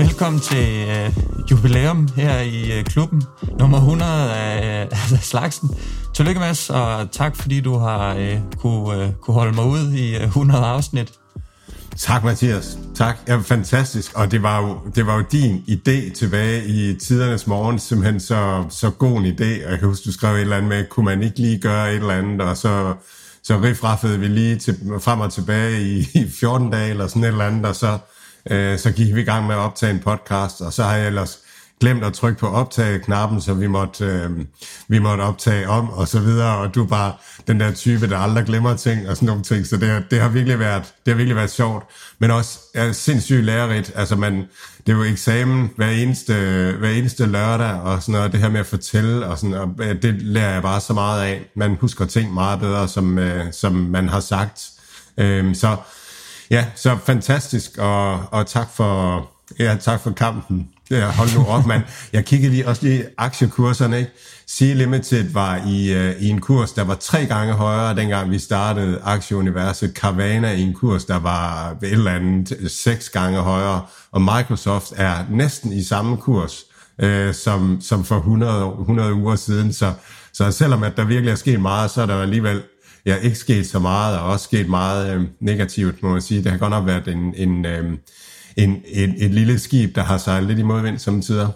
Velkommen til øh, jubilæum her i øh, klubben. Nummer 100 af, øh, af slagsen. Tillykke Mads, og tak fordi du har øh, kunne, øh, kunne holde mig ud i øh, 100 afsnit. Tak Mathias, tak. Ja, fantastisk, og det var, jo, det var jo din idé tilbage i tidernes morgen, simpelthen så, så god en idé, og jeg kan huske, du skrev et eller andet med, kunne man ikke lige gøre et eller andet, og så, så rifraffede vi lige til, frem og tilbage i, i 14 dage, eller sådan et eller andet, og så, øh, så gik vi i gang med at optage en podcast, og så har jeg ellers glemt at trykke på optage-knappen, så vi måtte, øh, vi måtte optage om, og så videre, og du er bare den der type, der aldrig glemmer ting, og sådan nogle ting, så det, det har virkelig været, det har virkelig været sjovt, men også er sindssygt lærerigt, altså man, det er jo eksamen hver eneste, hver eneste lørdag, og sådan noget, det her med at fortælle, og sådan, og det lærer jeg bare så meget af, man husker ting meget bedre, som, øh, som man har sagt, øh, så ja, så fantastisk, og, og tak for, ja, tak for kampen, Ja, hold nu op, mand. Jeg kiggede lige, også lige aktiekurserne, ikke? Sea Limited var i, uh, i en kurs, der var tre gange højere, dengang vi startede aktieuniverset. Carvana i en kurs, der var et eller andet øh, seks gange højere. Og Microsoft er næsten i samme kurs, uh, som, som for 100, 100 uger siden. Så, så selvom at der virkelig er sket meget, så er der alligevel ja, ikke sket så meget, og også sket meget øh, negativt, må man sige. Det har godt nok været en... en uh, en, en, et lille skib, der har sejlet lidt i modvind som tider.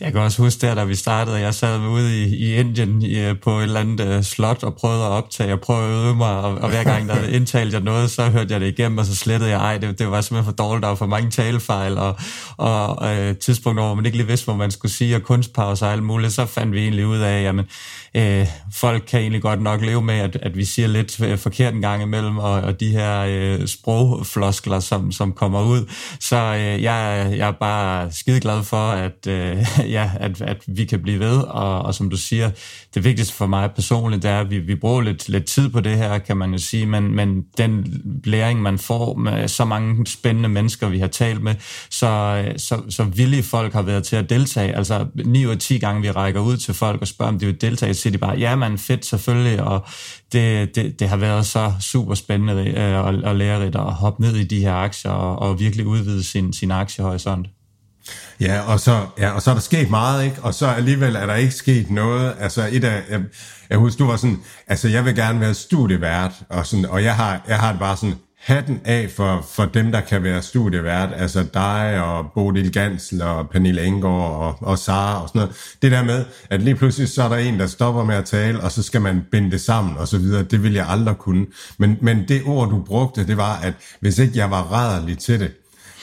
Jeg kan også huske der, da vi startede, jeg sad ude i, i Indien i, på et eller andet uh, slot og prøvede at optage og prøvede at øve mig, og, og hver gang der indtalte jeg noget, så hørte jeg det igennem, og så slettede jeg, ej, det, det var simpelthen for dårligt, der var for mange talefejl, og, og uh, tidspunkter, hvor man ikke lige vidste, hvad man skulle sige, og kunstpause og alt muligt, så fandt vi egentlig ud af, jamen, uh, folk kan egentlig godt nok leve med, at, at vi siger lidt forkert en gang imellem, og, og de her uh, sprogfloskler, som, som kommer ud. Så uh, jeg, jeg er bare skide glad for, at uh, ja, at, at vi kan blive ved, og, og som du siger, det vigtigste for mig personligt, det er, at vi, vi bruger lidt, lidt tid på det her, kan man jo sige, men, men den læring, man får med så mange spændende mennesker, vi har talt med, så, så, så villige folk har været til at deltage. Altså 9 ud af 10 gange, vi rækker ud til folk og spørger, om de vil deltage, så siger de bare, ja, man fedt selvfølgelig, og det, det, det har været så super spændende øh, og, og lærerigt at hoppe ned i de her aktier og, og virkelig udvide sin, sin aktiehorisont. Ja, og så, ja, og så er der sket meget, ikke? Og så alligevel er der ikke sket noget. Altså, et af, jeg, jeg husker, du var sådan, altså, jeg vil gerne være studievært, og, sådan, og jeg, har, jeg har det bare sådan, hatten af for, for dem, der kan være studievært, altså dig og Bodil Gansel og Pernille Engård og, og Sara og sådan noget. Det der med, at lige pludselig så er der en, der stopper med at tale, og så skal man binde det sammen og så videre. Det vil jeg aldrig kunne. Men, men det ord, du brugte, det var, at hvis ikke jeg var rædderlig til det,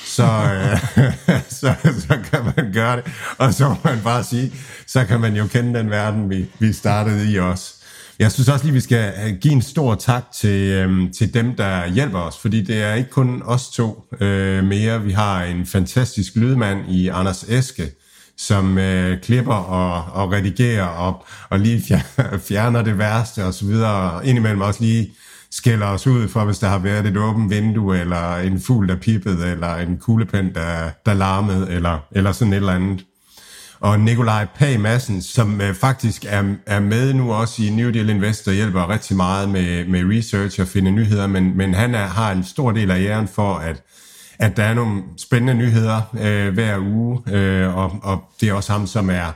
så, øh, så, så kan man gøre det. Og så må man bare sige, så kan man jo kende den verden, vi, vi startede i også. Jeg synes også lige, vi skal øh, give en stor tak til, øhm, til dem, der hjælper os, fordi det er ikke kun os to øh, mere. Vi har en fantastisk lydmand i Anders Eske, som øh, klipper og, og redigerer og, og lige fjerner det værste og så videre, og indimellem også lige skælder os ud for, hvis der har været et åbent vindue, eller en fugl, der pippede, eller en kuglepen, der, der larmede, eller, eller sådan et eller andet. Og Nikolaj Pag Madsen, som øh, faktisk er, er med nu også i New Deal Investor, hjælper rigtig meget med, med research og finde nyheder, men, men han er, har en stor del af æren for, at, at der er nogle spændende nyheder øh, hver uge, øh, og, og det er også ham, som er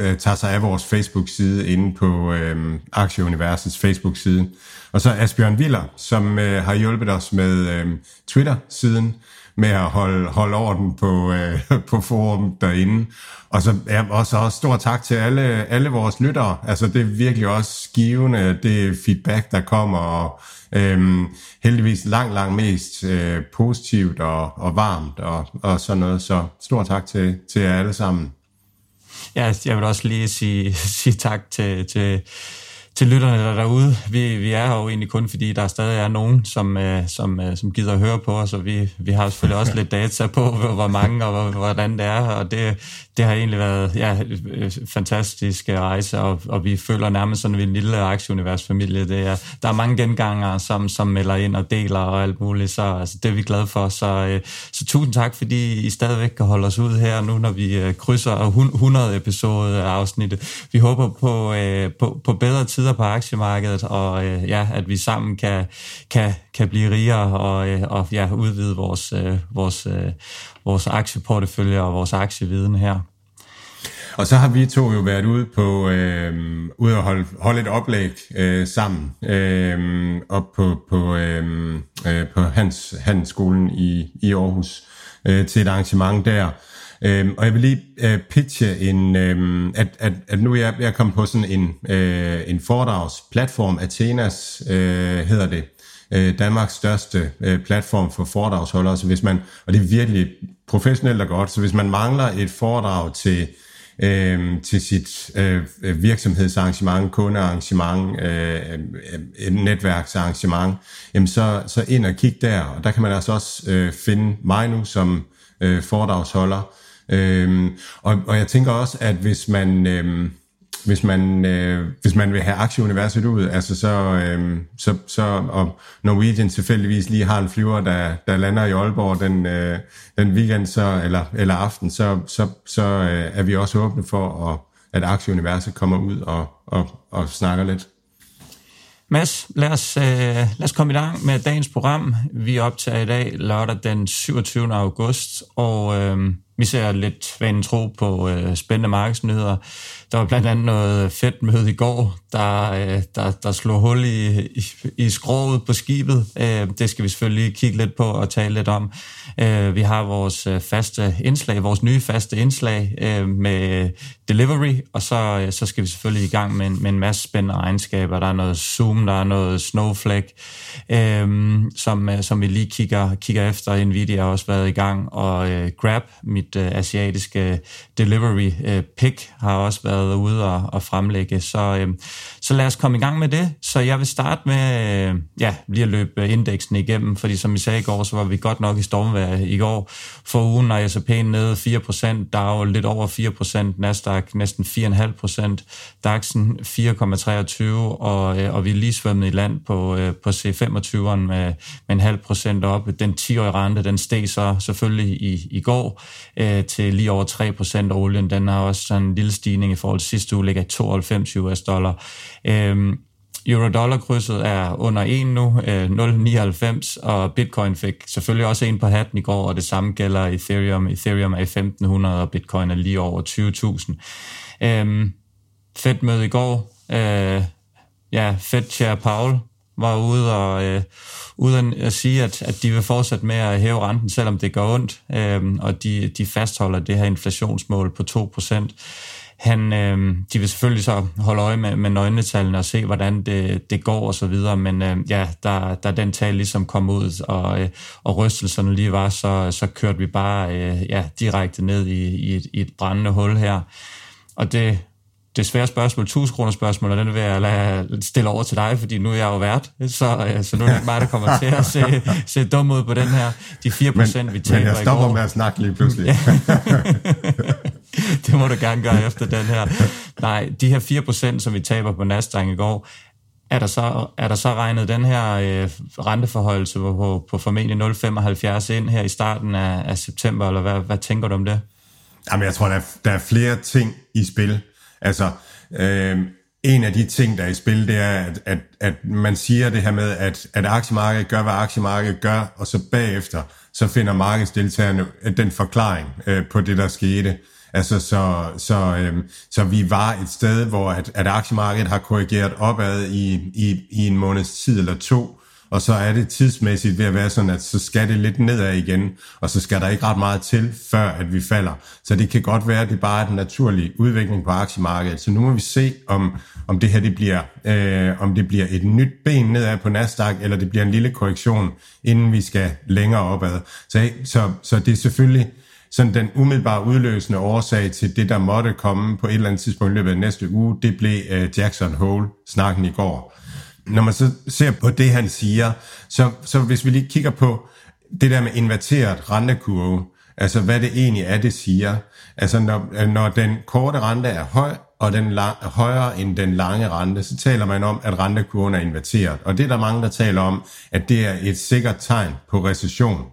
øh, tager sig af vores Facebook-side inde på øh, Aktieuniversets Facebook-side. Og så Asbjørn Viller, som øh, har hjulpet os med øh, Twitter-siden, med at holde, holde orden på, øh, på forum derinde. Og så ja, også, også stor tak til alle, alle vores lyttere. Altså det er virkelig også givende, det feedback, der kommer, og øh, heldigvis langt, langt mest øh, positivt og, og varmt og, og sådan noget. Så stor tak til, til jer alle sammen. Ja, jeg vil også lige sige, sige tak til, til til lytterne der derude. Vi, vi er her jo egentlig kun, fordi der stadig er nogen, som, øh, som, øh, som gider at høre på os, og vi, vi har selvfølgelig også lidt data på, hvor mange og hvordan det er, og det, det har egentlig været ja, øh, fantastisk rejse, og, og vi føler nærmest sådan en lille aktieuniversfamilie. Det er, der er mange gengangere, som, som melder ind og deler og alt muligt, så altså, det er vi glade for. Så, øh, så tusind tak, fordi I stadigvæk kan holde os ud her nu, når vi øh, krydser 100 episode af afsnittet. Vi håber på, øh, på, på bedre tider på aktiemarkedet, og øh, ja, at vi sammen kan, kan, kan blive rigere og, øh, og ja, udvide vores, øh, vores, øh, vores aktieportefølje og vores aktieviden her. Og så har vi to jo været ude på øh, ude at holde, holde et oplæg øh, sammen øh, op på på øh, øh, på Hans Handelsskolen i i Aarhus øh, til et arrangement der. Øh, og jeg vil lige øh, pitche en øh, at, at, at nu er jeg, jeg kommet på sådan en øh, en foredragsplatform Athenas øh, hedder det. Øh, Danmarks største øh, platform for foredragsholdere, så hvis man og det er virkelig professionelt og godt, så hvis man mangler et foredrag til øh, til sit øh, virksomhedsarrangement, kundearrangement, øh, et netværksarrangement, jamen så, så ind og kig der, og der kan man altså også øh, finde mig nu som øh, foredragsholder. Øhm, og, og jeg tænker også, at hvis man... Øhm, hvis man, øh, hvis man vil have aktieuniverset ud, altså så, øh, så, så og Norwegian tilfældigvis lige har en flyver, der, der lander i Aalborg den, øh, den weekend, så, eller, eller aften, så, så, så øh, er vi også åbne for, at, at aktieuniverset kommer ud og, og, og snakker lidt. Mads, lad os, øh, lad os komme i gang med dagens program. Vi optager i dag lørdag den 27. august, og øh, vi ser lidt vanen tro på øh, spændende markedsnyheder. Der var blandt andet noget fedt møde i går, der, øh, der, der slog hul i, i, i skroget på skibet. Øh, det skal vi selvfølgelig kigge lidt på og tale lidt om. Øh, vi har vores øh, faste indslag, vores nye faste indslag øh, med delivery, og så, øh, så skal vi selvfølgelig i gang med en, med en masse spændende egenskaber. Der er noget Zoom, der er noget Snowflake, øh, som, øh, som vi lige kigger, kigger efter. Nvidia har også været i gang, og øh, Grab, mit øh, asiatiske øh, delivery øh, pick, har også været ude og, og fremlægge. Så, øh, så lad os komme i gang med det. Så jeg vil starte med øh, ja, lige at løbe indeksen igennem, fordi som vi sagde i går, så var vi godt nok i stormvejr i går. For ugen er S&P nede 4%, Dow lidt over 4%, Nasdaq næsten 4,5%, DAX'en 4,23%, og, øh, og vi er lige svømmet i land på, øh, på C25'eren med, med en halv procent op. Den 10-årige rente, den steg så selvfølgelig i, i går øh, til lige over 3%, og olien den har også sådan en lille stigning i forhold til sidste uge, ligger 92 US dollar. Øhm, Euro-dollar-krydset er under 1 nu, øh, 0,99, og Bitcoin fik selvfølgelig også en på hatten i går, og det samme gælder Ethereum. Ethereum er i 1500, og Bitcoin er lige over 20.000. Øhm, Fedt møde i går. Øh, ja, Fed Chair Paul var ude og øh, uden at sige, at, at de vil fortsætte med at hæve renten, selvom det går ondt, øh, og de, de fastholder det her inflationsmål på 2%. Han, øh, de vil selvfølgelig så holde øje med, med nøgletallene og se, hvordan det, det går og så videre, men øh, ja, der, der den tal ligesom kom ud, og, øh, og rystelserne lige var, så, så kørte vi bare øh, ja, direkte ned i, i, et, i et brændende hul her. Og det, det svære spørgsmål, 1000 kroner spørgsmål, og den vil jeg lade stille over til dig, fordi nu er jeg jo vært, så, øh, så nu er det ikke mig, der kommer til at se, se dum ud på den her. De 4 procent, vi taber Men jeg stopper med at snakke lige pludselig. det må du gerne gøre efter den her. Nej, de her 4 procent, som vi taber på Nasdaq i går, er der så, er der så regnet den her øh, renteforholdelse på, på formentlig 0,75 ind her i starten af, af september, eller hvad, hvad tænker du om det? Jamen, jeg tror, der er, der er flere ting i spil. Altså, øh, en af de ting, der er i spil, det er, at, at, at man siger det her med, at, at aktiemarkedet gør, hvad aktiemarkedet gør, og så bagefter, så finder markedsdeltagerne øh, den forklaring øh, på det, der skete. Altså, så, så, øh, så vi var et sted, hvor at, at aktiemarkedet har korrigeret opad i, i, i en måneds tid eller to, og så er det tidsmæssigt ved at være sådan, at så skal det lidt nedad igen, og så skal der ikke ret meget til, før at vi falder. Så det kan godt være, at det bare er den naturlige udvikling på aktiemarkedet. Så nu må vi se, om, om det her det bliver, øh, om det bliver et nyt ben nedad på Nasdaq, eller det bliver en lille korrektion, inden vi skal længere opad. Så, så, så det er selvfølgelig sådan den umiddelbare udløsende årsag til det, der måtte komme på et eller andet tidspunkt i løbet af næste uge, det blev øh, Jackson Hole-snakken i går. Når man så ser på det, han siger, så, så hvis vi lige kigger på det der med inverteret rentekurve, altså hvad det egentlig er, det siger. Altså når, når den korte rente er høj, og den lang, højere end den lange rente, så taler man om, at rentekurven er inverteret. Og det er der mange, der taler om, at det er et sikkert tegn på recession.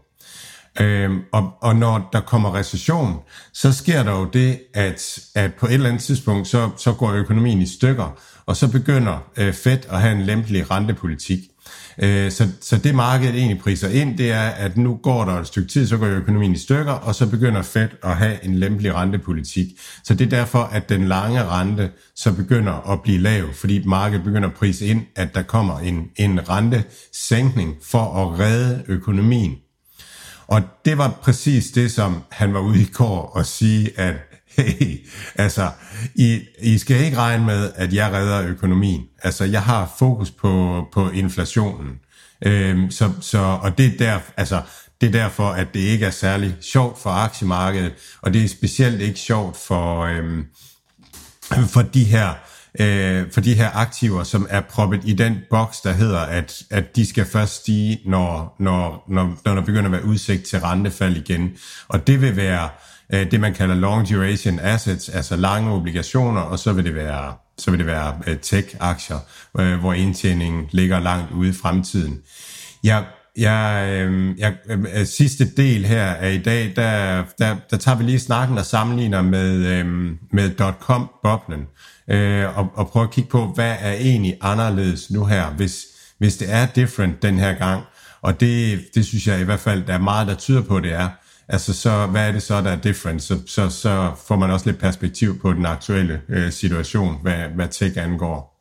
Øhm, og, og når der kommer recession, så sker der jo det, at, at på et eller andet tidspunkt, så, så går økonomien i stykker, og så begynder øh, Fed at have en lempelig rentepolitik. Øh, så, så det markedet egentlig priser ind, det er, at nu går der et stykke tid, så går økonomien i stykker, og så begynder Fed at have en lempelig rentepolitik. Så det er derfor, at den lange rente så begynder at blive lav, fordi markedet begynder at prise ind, at der kommer en, en rentesænkning for at redde økonomien. Og det var præcis det, som han var ude i går og sige, at hey, altså, I, I skal ikke regne med, at jeg redder økonomien. Altså, jeg har fokus på, på inflationen. Øhm, så, så, og det er, der, altså, det er derfor, at det ikke er særlig sjovt for aktiemarkedet, og det er specielt ikke sjovt for, øhm, for de her øh, for de her aktiver, som er proppet i den boks, der hedder, at, at de skal først stige, når, når, når, når der begynder at være udsigt til rentefald igen. Og det vil være øh, det, man kalder long duration assets, altså lange obligationer, og så vil det være, så vil det være øh, tech-aktier, øh, hvor indtjeningen ligger langt ude i fremtiden. Jeg, jeg, øh, jeg, øh, sidste del her af i dag, der, der, der tager vi lige snakken og sammenligner med, øh, med .com-boblen, øh, og, og prøver at kigge på, hvad er egentlig anderledes nu her, hvis, hvis det er different den her gang. Og det, det synes jeg i hvert fald, der er meget, der tyder på, det er. Altså, så hvad er det så, der er different? Så, så, så får man også lidt perspektiv på den aktuelle øh, situation, hvad, hvad tech angår.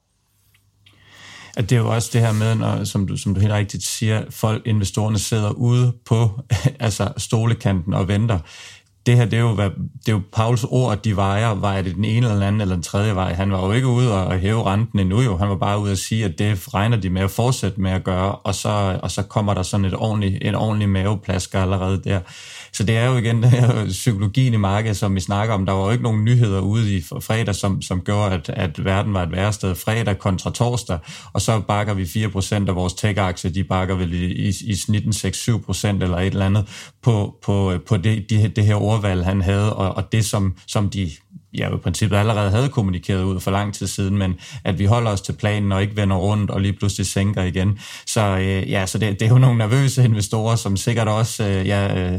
At det er jo også det her med, når, som, du, som du helt rigtigt siger, folk, investorerne sidder ude på altså stolekanten og venter det her, det er jo, hvad, det er jo Pauls ord, de vejer. Vejer det den ene eller den anden eller den tredje vej? Han var jo ikke ude og hæve renten endnu jo. Han var bare ude at sige, at det regner de med at fortsætte med at gøre, og så, og så kommer der sådan et ordentligt, en ordentlig maveplasker allerede der. Så det er jo igen den her psykologien i markedet, som vi snakker om. Der var jo ikke nogen nyheder ude i fredag, som, som gjorde, at, at verden var et værre sted. Fredag kontra torsdag, og så bakker vi 4% af vores tech-aktier, de bakker vel i, i, i snitten 6-7% eller et eller andet på, på, på det, det, det her ordvalg, han havde, og, og det, som, som de ja, i princippet allerede havde kommunikeret ud for lang tid siden, men at vi holder os til planen og ikke vender rundt og lige pludselig sænker igen. Så øh, ja, så det, det er jo nogle nervøse investorer, som sikkert også øh, ja,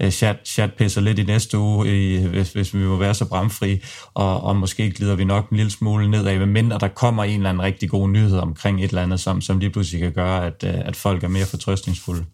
øh, chat, chat pisser lidt i næste uge, i, hvis, hvis vi må være så bramfri, og, og måske glider vi nok en lille smule nedad, medmindre der kommer en eller anden rigtig god nyhed omkring et eller andet, som, som lige pludselig kan gøre, at, øh, at folk er mere fortrøstningsfulde.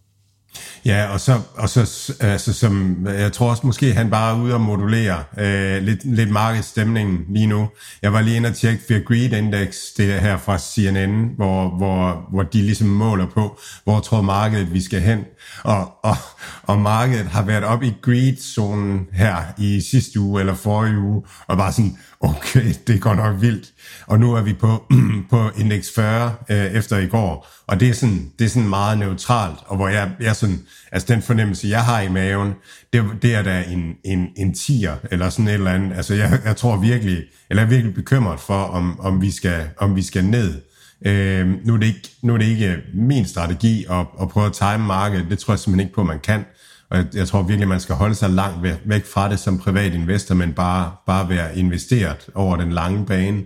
Ja, og så, og så altså, som, jeg tror også måske, han bare er ude og modulere øh, lidt, lidt markedsstemningen lige nu. Jeg var lige inde og tjekke Fear Greed Index, det her fra CNN, hvor, hvor, hvor de ligesom måler på, hvor tror markedet, vi skal hen. Og, og, og markedet har været op i greed-zonen her i sidste uge eller forrige uge, og bare sådan, okay, det går nok vildt. Og nu er vi på, på index 40 øh, efter i går, og det er, sådan, det er sådan meget neutralt, og hvor jeg, jeg sådan, altså den fornemmelse, jeg har i maven, det, det er da en, en, en tier, eller sådan et eller andet. Altså jeg, jeg tror virkelig, eller jeg er virkelig bekymret for, om, om, vi, skal, om vi skal ned. Øh, nu, er det ikke, nu er det ikke min strategi at, at prøve at time markedet, det tror jeg simpelthen ikke på, man kan. Og jeg, jeg tror virkelig, man skal holde sig langt væk fra det som privat investor, men bare, bare være investeret over den lange bane.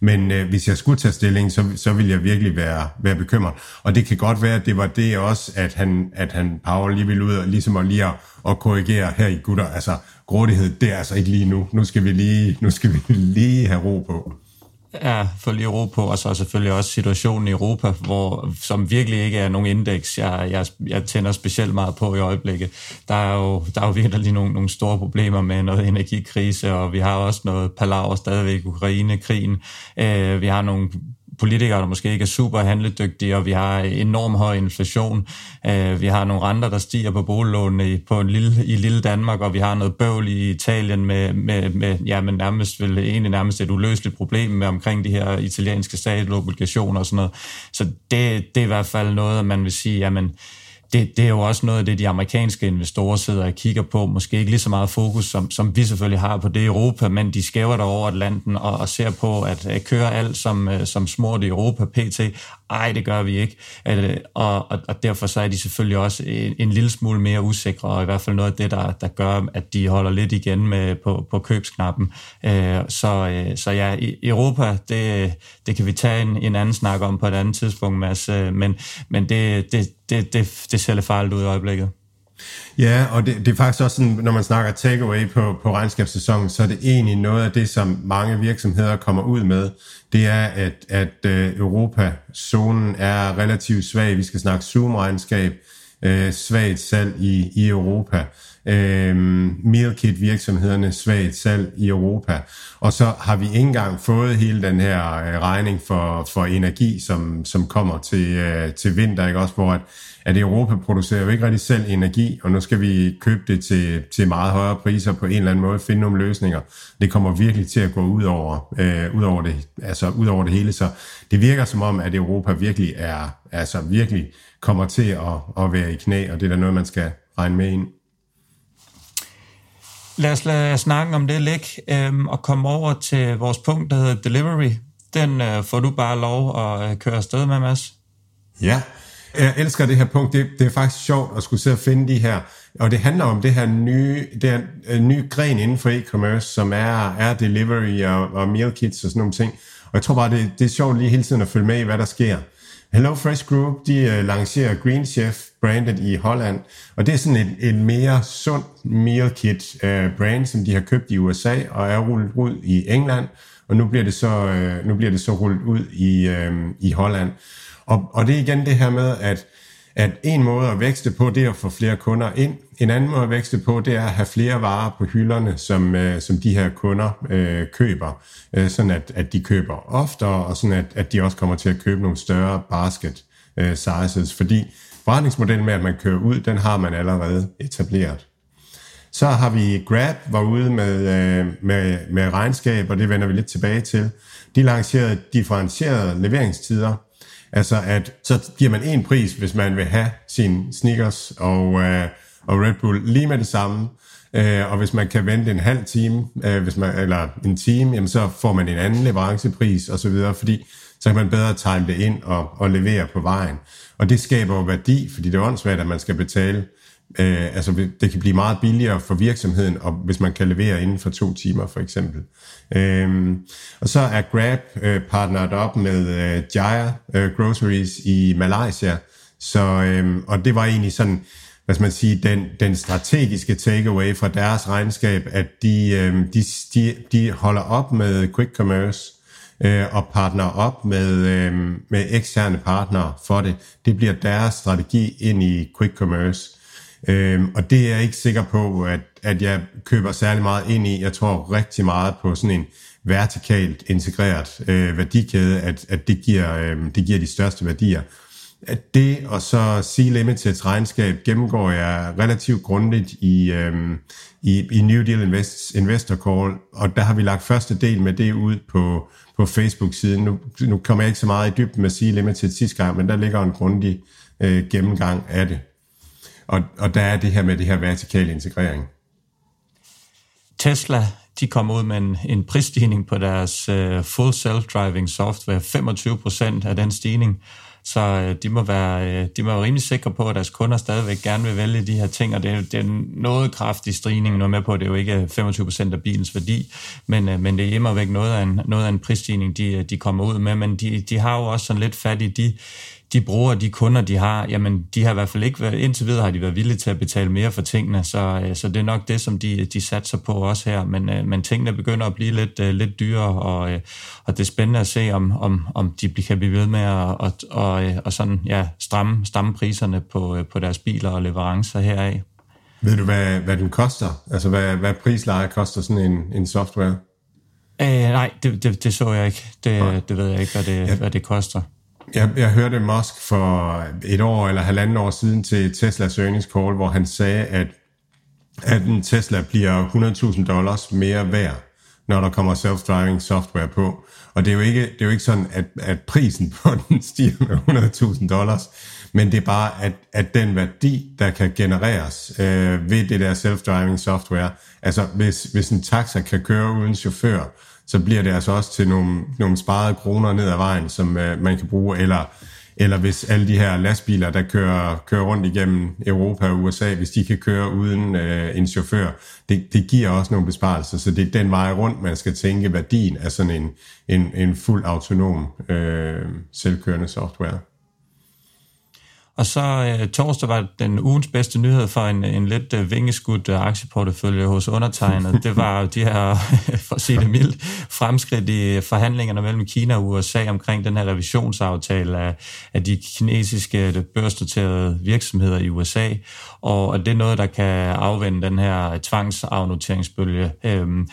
Men øh, hvis jeg skulle tage stilling, så, så ville jeg virkelig være, være bekymret. Og det kan godt være, at det var det også, at han, at han Power lige ville ud og ligesom at lige at, at korrigere her i gutter. Altså, grådighed, det er altså ikke lige nu. Nu skal vi lige, nu skal vi lige have ro på. Ja, for lige ro på, og så selvfølgelig også situationen i Europa, hvor, som virkelig ikke er nogen indeks, jeg, jeg, jeg tænder specielt meget på i øjeblikket. Der er jo, der er jo virkelig lige nogle, nogle store problemer med noget energikrise, og vi har også noget palaver stadigvæk Ukraine-krigen. Øh, vi har nogle politikere, der måske ikke er super handledygtige, og vi har enorm høj inflation. Øh, vi har nogle renter, der stiger på boliglånene på en lille, i lille Danmark, og vi har noget bøvl i Italien med, med, med ja, men nærmest vel egentlig nærmest et uløseligt problem med omkring de her italienske statsobligationer og sådan noget. Så det, det er i hvert fald noget, man vil sige, jamen, det, det er jo også noget af det, de amerikanske investorer sidder og kigger på. Måske ikke lige så meget fokus, som, som vi selvfølgelig har på det i Europa, men de skæver der over Atlanten og, og ser på at, at køre alt som, øh, som smurt i Europa pt. Ej, det gør vi ikke. At, og, og, og derfor så er de selvfølgelig også en, en lille smule mere usikre, og i hvert fald noget af det, der, der gør, at de holder lidt igen med på, på købsknappen. Øh, så, øh, så ja, Europa, det, det kan vi tage en, en anden snak om på et andet tidspunkt, Mads, øh, men, men det, det, det, det, det ser lidt farligt ud i øjeblikket. Ja, og det, det er faktisk også sådan, når man snakker takeaway på, på regnskabssæsonen, så er det egentlig noget af det, som mange virksomheder kommer ud med. Det er, at, at øh, Europa-zonen er relativt svag. Vi skal snakke Zoom-regnskab, øh, svagt salg i, i Europa. Øh, meal kit virksomhederne svagt salg i Europa. Og så har vi ikke engang fået hele den her øh, regning for, for energi, som, som kommer til, øh, til vinter, ikke? også hvor at, at Europa producerer jo ikke rigtig selv energi, og nu skal vi købe det til, til meget højere priser på en eller anden måde, finde nogle løsninger. Det kommer virkelig til at gå ud over, øh, ud over, det, altså ud over det hele, så det virker som om, at Europa virkelig er, altså virkelig kommer til at, at være i knæ, og det er da noget, man skal regne med ind. Lad os lade snakke om det ligge øhm, og komme over til vores punkt, der hedder delivery. Den øh, får du bare lov at øh, køre afsted med, Mads. Ja, jeg elsker det her punkt. Det, det er faktisk sjovt at skulle sidde og finde de her. Og det handler om det her nye, det her, øh, nye gren inden for e-commerce, som er, er delivery og, og meal kits og sådan nogle ting. Og jeg tror bare, det, det er sjovt lige hele tiden at følge med i, hvad der sker. Hello Fresh Group, de øh, lancerer Green Chef brandet i Holland, og det er sådan et, et mere sund meal kit uh, brand, som de har købt i USA og er rullet ud i England, og nu bliver det så, uh, nu bliver det så rullet ud i, uh, i Holland. Og, og det er igen det her med, at, at en måde at vækste på, det er at få flere kunder ind. En anden måde at vækste på, det er at have flere varer på hylderne, som, øh, som de her kunder øh, køber. Øh, sådan at, at de køber oftere, og sådan at, at de også kommer til at købe nogle større basket øh, sizes. Fordi forretningsmodellen med, at man kører ud, den har man allerede etableret. Så har vi Grab, var ude med, øh, med, med regnskab, og det vender vi lidt tilbage til. De lancerede differentierede leveringstider, Altså at så giver man en pris, hvis man vil have sin sneakers og, øh, og Red Bull lige med det samme. Øh, og hvis man kan vente en halv time, øh, hvis man, eller en time, jamen så får man en anden leverancepris og så videre, fordi så kan man bedre time det ind og, og levere på vejen. Og det skaber jo værdi, fordi det er åndssvagt, at man skal betale Øh, altså det kan blive meget billigere for virksomheden, og hvis man kan levere inden for to timer for eksempel. Øh, og så er Grab øh, partneret op med øh, Jaya øh, Groceries i Malaysia, så, øh, og det var egentlig sådan, hvad skal man sige, den, den strategiske takeaway fra deres regnskab, at de, øh, de, de, de holder op med quick commerce, øh, og partner op med, øh, med eksterne partnere for det. Det bliver deres strategi ind i quick commerce. Øhm, og det er jeg ikke sikker på, at, at jeg køber særlig meget ind i. Jeg tror rigtig meget på sådan en vertikalt integreret øh, værdikæde, at, at det, giver, øh, det giver de største værdier. At det og så C-Limiteds regnskab gennemgår jeg relativt grundigt i, øh, i, i New Deal Invest, Investor Call, og der har vi lagt første del med det ud på, på Facebook-siden. Nu, nu kommer jeg ikke så meget i dybden med C-Limited sidste gang, men der ligger en grundig øh, gennemgang af det. Og, og der er det her med det her vertikale integrering. Tesla, de kom ud med en, en prisstigning på deres uh, full self-driving software, 25% af den stigning. Så uh, de, må være, uh, de må være rimelig sikre på, at deres kunder stadigvæk gerne vil vælge de her ting, og det er, det er en noget kraftig stigning, nu er med på, at det er jo ikke 25% af bilens værdi, men, uh, men det er imod væk noget af en, noget af en prisstigning, de, de kommer ud med, men de, de har jo også sådan lidt fat i de de brugere, de kunder, de har, jamen de har i hvert fald ikke været, indtil videre har de været villige til at betale mere for tingene, så, øh, så det er nok det, som de, de satser på også her, men, øh, men tingene begynder at blive lidt, øh, lidt dyrere, og, og det er spændende at se, om, om, om de kan blive ved med at og, og, og sådan, ja, stramme, stramme priserne på, på deres biler og leverancer heraf. Ved du, hvad, hvad den koster? Altså, hvad, hvad prisleje koster sådan en, en software? Øh, nej, det, det, det så jeg ikke. Det, det ved jeg ikke, hvad det, ja. hvad det koster. Jeg, jeg hørte Musk for et år eller halvanden år siden til Teslas earnings call, hvor han sagde, at, at en Tesla bliver 100.000 dollars mere værd, når der kommer self-driving software på. Og det er jo ikke, det er jo ikke sådan, at, at prisen på den stiger med 100.000 dollars, men det er bare, at, at den værdi, der kan genereres øh, ved det der self-driving software, altså hvis, hvis en taxa kan køre uden chauffør, så bliver det altså også til nogle, nogle sparede kroner ned ad vejen, som øh, man kan bruge, eller eller hvis alle de her lastbiler, der kører, kører rundt igennem Europa og USA, hvis de kan køre uden øh, en chauffør, det, det giver også nogle besparelser. Så det er den vej rundt, man skal tænke værdien af sådan en, en, en fuld autonom øh, selvkørende software. Og så øh, torsdag var den ugens bedste nyhed for en, en lidt øh, vingeskudt øh, aktieportefølje hos undertegnet. Det var de her, for at sige det mildt, fremskridt i forhandlingerne mellem Kina og USA omkring den her revisionsaftale af, af de kinesiske øh, børsnoterede virksomheder i USA. Og, og det er noget, der kan afvende den her tvangsafnoteringsbølge. Øhm,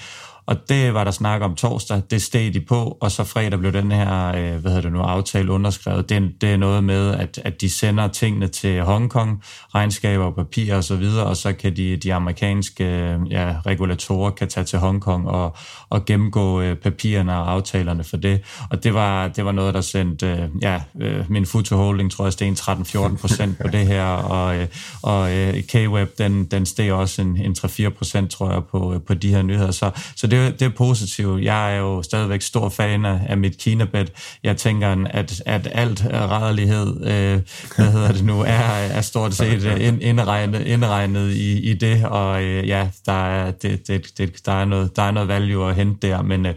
og det var der snak om torsdag, det steg de på, og så fredag blev den her, øh, hvad hedder det nu, aftale underskrevet. Det, det er noget med, at, at de sender tingene til Hongkong, regnskaber, papir og så videre, og så kan de, de amerikanske øh, ja, regulatorer kan tage til Hongkong og, og gennemgå øh, papirerne og aftalerne for det. Og det var, det var noget, der sendte, øh, ja, øh, min Futo Holding, tror jeg, steg 13-14 procent på det her, og, øh, og øh, K-Web, den, den steg også en, en 3-4 procent, tror jeg, på, øh, på de her nyheder. Så, så det det, det er positivt. Jeg er jo stadigvæk stor fan af, af mit kinabed. Jeg tænker, at, at alt rædelighed, øh, hvad hedder det nu, er, er stort set øh, ind, indregnet, indregnet i, i det, og øh, ja, der er, det, det, det, der, er noget, der er noget value at hente der, men øh,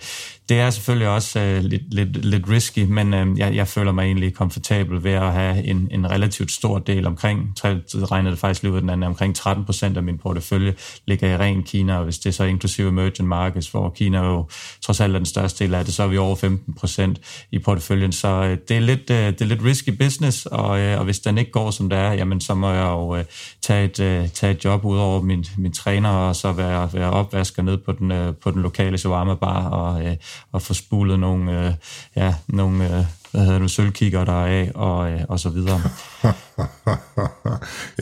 det er selvfølgelig også øh, lidt, lidt, lidt risky, men øh, jeg, jeg føler mig egentlig komfortabel ved at have en, en relativt stor del omkring, regner regnede det faktisk lige ud den anden, omkring 13 procent af min portefølje ligger i ren Kina, og hvis det er så inklusive emerging markets, hvor Kina jo trods alt er den største del af det, så er vi over 15 procent i porteføljen, så øh, det, er lidt, øh, det er lidt risky business, og, øh, og hvis den ikke går som det er, jamen så må jeg jo øh, tage, et, øh, tage et job ud over min, min træner, og så være, være opvasker ned på den, øh, på den lokale shawarma bar, og øh, og få spulet nogle, øh, ja, nogle øh, hvad hedder det, sølvkigger der af, og, øh, og så videre.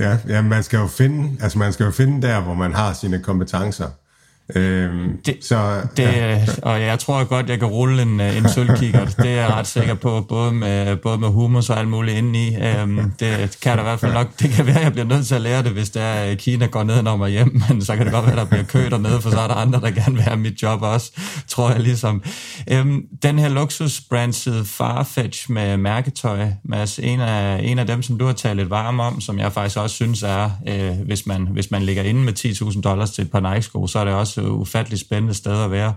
ja, ja, man skal jo finde, altså man skal jo finde der, hvor man har sine kompetencer. Øhm, det, så, det, ja. Og jeg tror godt, jeg kan rulle en, øh, en sølvkigger. Det er jeg ret sikker på, både med, både med humus og alt muligt indeni. Øhm, det kan der i hvert fald nok. Det kan være, at jeg bliver nødt til at lære det, hvis der er Kina går ned og mig hjem, men så kan det godt være, at der bliver kø dernede, for så er der andre, der gerne vil have mit job også, tror jeg ligesom. Øhm, den her luksusbrandsede Farfetch med mærketøj, Mads, en af, en af dem, som du har talt lidt varm om, som jeg faktisk også synes er, øh, hvis, man, hvis man ligger inde med 10.000 dollars til et par Nike-sko, så er det også også ufatteligt spændende sted at være,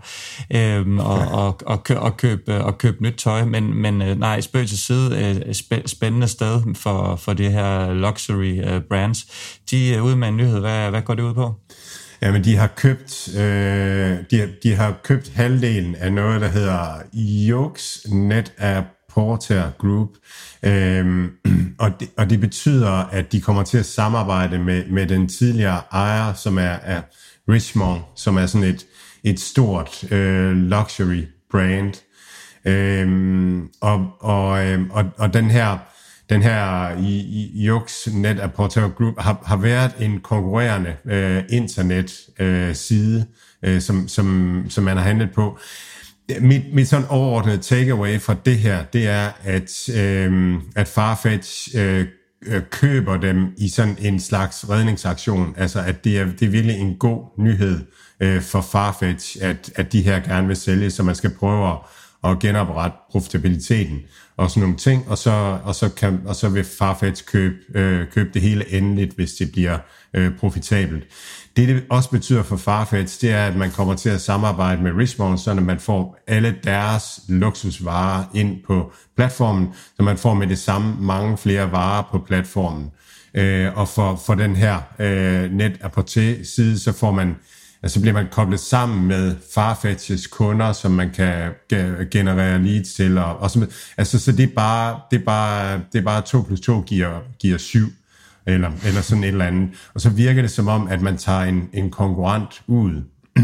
øhm, og, og, og, kø, og, købe, og købe nyt tøj, men, men øh, nej, spøg til side, øh, spændende sted for, for det her luxury brands. De er ude med en nyhed, hvad, hvad går det ud på? Jamen, de har købt, øh, de, de har købt halvdelen af noget, der hedder Jokes Net App Porter Group, øhm, og, det, og det betyder, at de kommer til at samarbejde med, med den tidligere ejer, som er, er Richmond, som er sådan et, et stort øh, luxury brand. Øhm, og, og, øh, og, og den her den her Jux Net Apporteur Group har, har været en konkurrerende øh, internet øh, side, øh, som, som, som man har handlet på. Mit, mit sådan overordnede takeaway fra det her, det er, at, øh, at Farfetch øh, øh, køber dem i sådan en slags redningsaktion. Altså, at det er, det er virkelig en god nyhed øh, for Farfetch, at, at de her gerne vil sælge, så man skal prøve at, at genoprette profitabiliteten og sådan nogle ting, og så, og så, kan, og så vil Farfetch købe, øh, købe det hele endeligt, hvis det bliver øh, profitabelt. Det, det også betyder for Farfetch, det er, at man kommer til at samarbejde med Richmond, så man får alle deres luksusvarer ind på platformen, så man får med det samme mange flere varer på platformen. Øh, og for, for den her øh, net side, så får man altså bliver man koblet sammen med Farfetches kunder, som man kan generere leads til. Og, og så, altså, så det er bare, det er bare, det er bare 2 plus 2 giver, giver 7 eller, eller sådan et eller andet. Og så virker det som om, at man tager en, en konkurrent ud.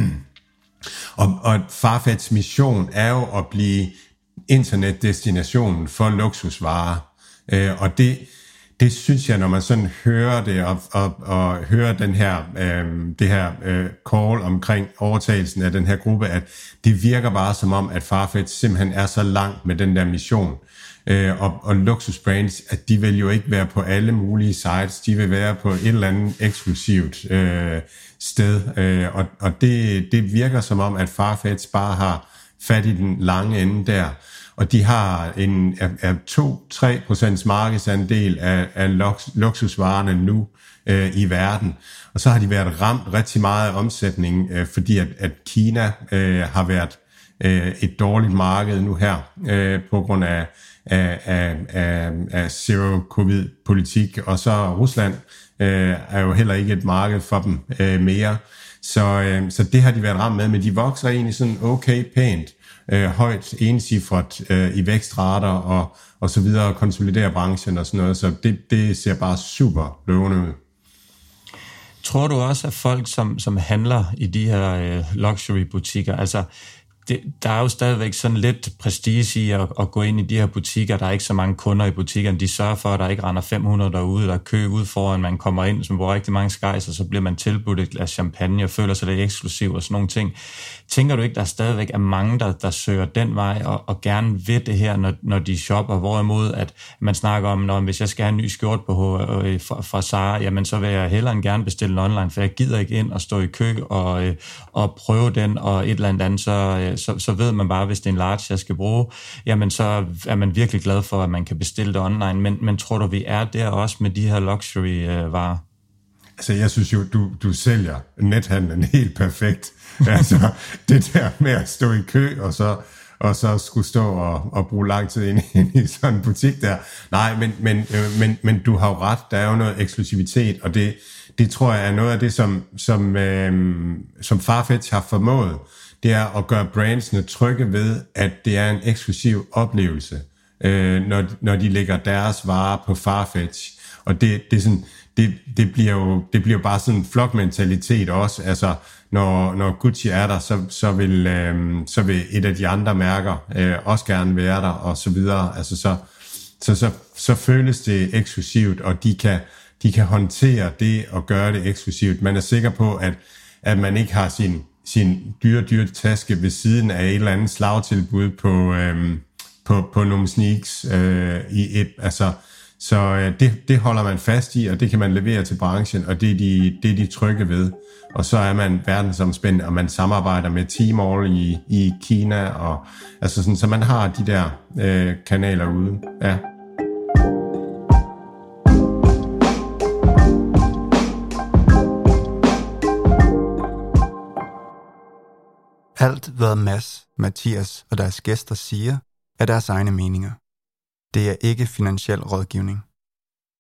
og, og Farfetchs mission er jo at blive internetdestinationen for luksusvarer. Øh, og det, det synes jeg, når man sådan hører det, og, og, og hører den her, øh, det her øh, call omkring overtagelsen af den her gruppe, at det virker bare som om, at Farfetch simpelthen er så langt med den der mission, Øh, og, og luksusbrands, at de vil jo ikke være på alle mulige sites, de vil være på et eller andet eksklusivt øh, sted. Øh, og og det, det virker som om, at Farfetch bare har fat i den lange ende der. Og de har en er, 2-3% markedsandel af, af luksusvarerne nu øh, i verden. Og så har de været ramt rigtig meget af omsætning, øh, fordi at, at Kina øh, har været øh, et dårligt marked nu her, øh, på grund af, af, af, af, af zero-covid-politik, og så Rusland øh, er jo heller ikke et marked for dem øh, mere. Så, øh, så det har de været ramt med, men de vokser egentlig sådan okay pænt, øh, højt ensifret øh, i vækstrater og, og så videre, og konsoliderer branchen og sådan noget, så det, det ser bare super lovende ud. Tror du også, at folk, som, som handler i de her øh, luxury-butikker, altså det, der er jo stadigvæk sådan lidt prestige i at, at gå ind i de her butikker. Der er ikke så mange kunder i butikkerne. De sørger for, at der ikke render 500 derude, der er kø ud foran, man kommer ind, som hvor rigtig mange skejser, så bliver man tilbudt et glas champagne og føler sig lidt eksklusiv og sådan nogle ting. Tænker du ikke, der stadigvæk er mange, der, der søger den vej og, og gerne vil det her, når, når de shopper? Hvorimod, at man snakker om, når hvis jeg skal have en ny skjort på øh, fra, fra Sara, jamen så vil jeg hellere end gerne bestille den online, for jeg gider ikke ind og stå i kø og, øh, og prøve den, og et eller andet, så, øh, så, så ved man bare, hvis det er en large, jeg skal bruge, jamen så er man virkelig glad for, at man kan bestille det online. Men, men tror du, vi er der også med de her luxury-varer? Øh, altså, jeg synes jo, du, du sælger nethandlen helt perfekt. altså, det der med at stå i kø, og så, og så skulle stå og, og bruge lang tid ind, ind i sådan en butik der. Nej, men, men, øh, men, men du har jo ret, der er jo noget eksklusivitet, og det, det tror jeg er noget af det, som, som, øh, som Farfetch har formået, det er at gøre brandsene trygge ved, at det er en eksklusiv oplevelse, øh, når, når de lægger deres varer på Farfetch. Og det, det, er sådan, det, det, bliver jo det bliver bare sådan en flokmentalitet også. Altså, når, når Gucci er der, så, så, vil, øh, så vil et af de andre mærker øh, også gerne være der, og så videre. Altså, så, så, så, så føles det eksklusivt, og de kan, de kan håndtere det og gøre det eksklusivt. Man er sikker på, at, at man ikke har sin, sin dyre, dyre taske ved siden af et eller andet slagtilbud på, øh, på, på nogle sneaks øh, i et, altså, så øh, det, det holder man fast i, og det kan man levere til branchen, og det er de, det er de trygge ved. Og så er man verdensomspændende, og man samarbejder med Tmall i, i Kina, og altså sådan, så man har de der øh, kanaler ude. Ja. Alt, hvad Mads, Mathias og deres gæster siger, er deres egne meninger. Det er ikke finansiel rådgivning.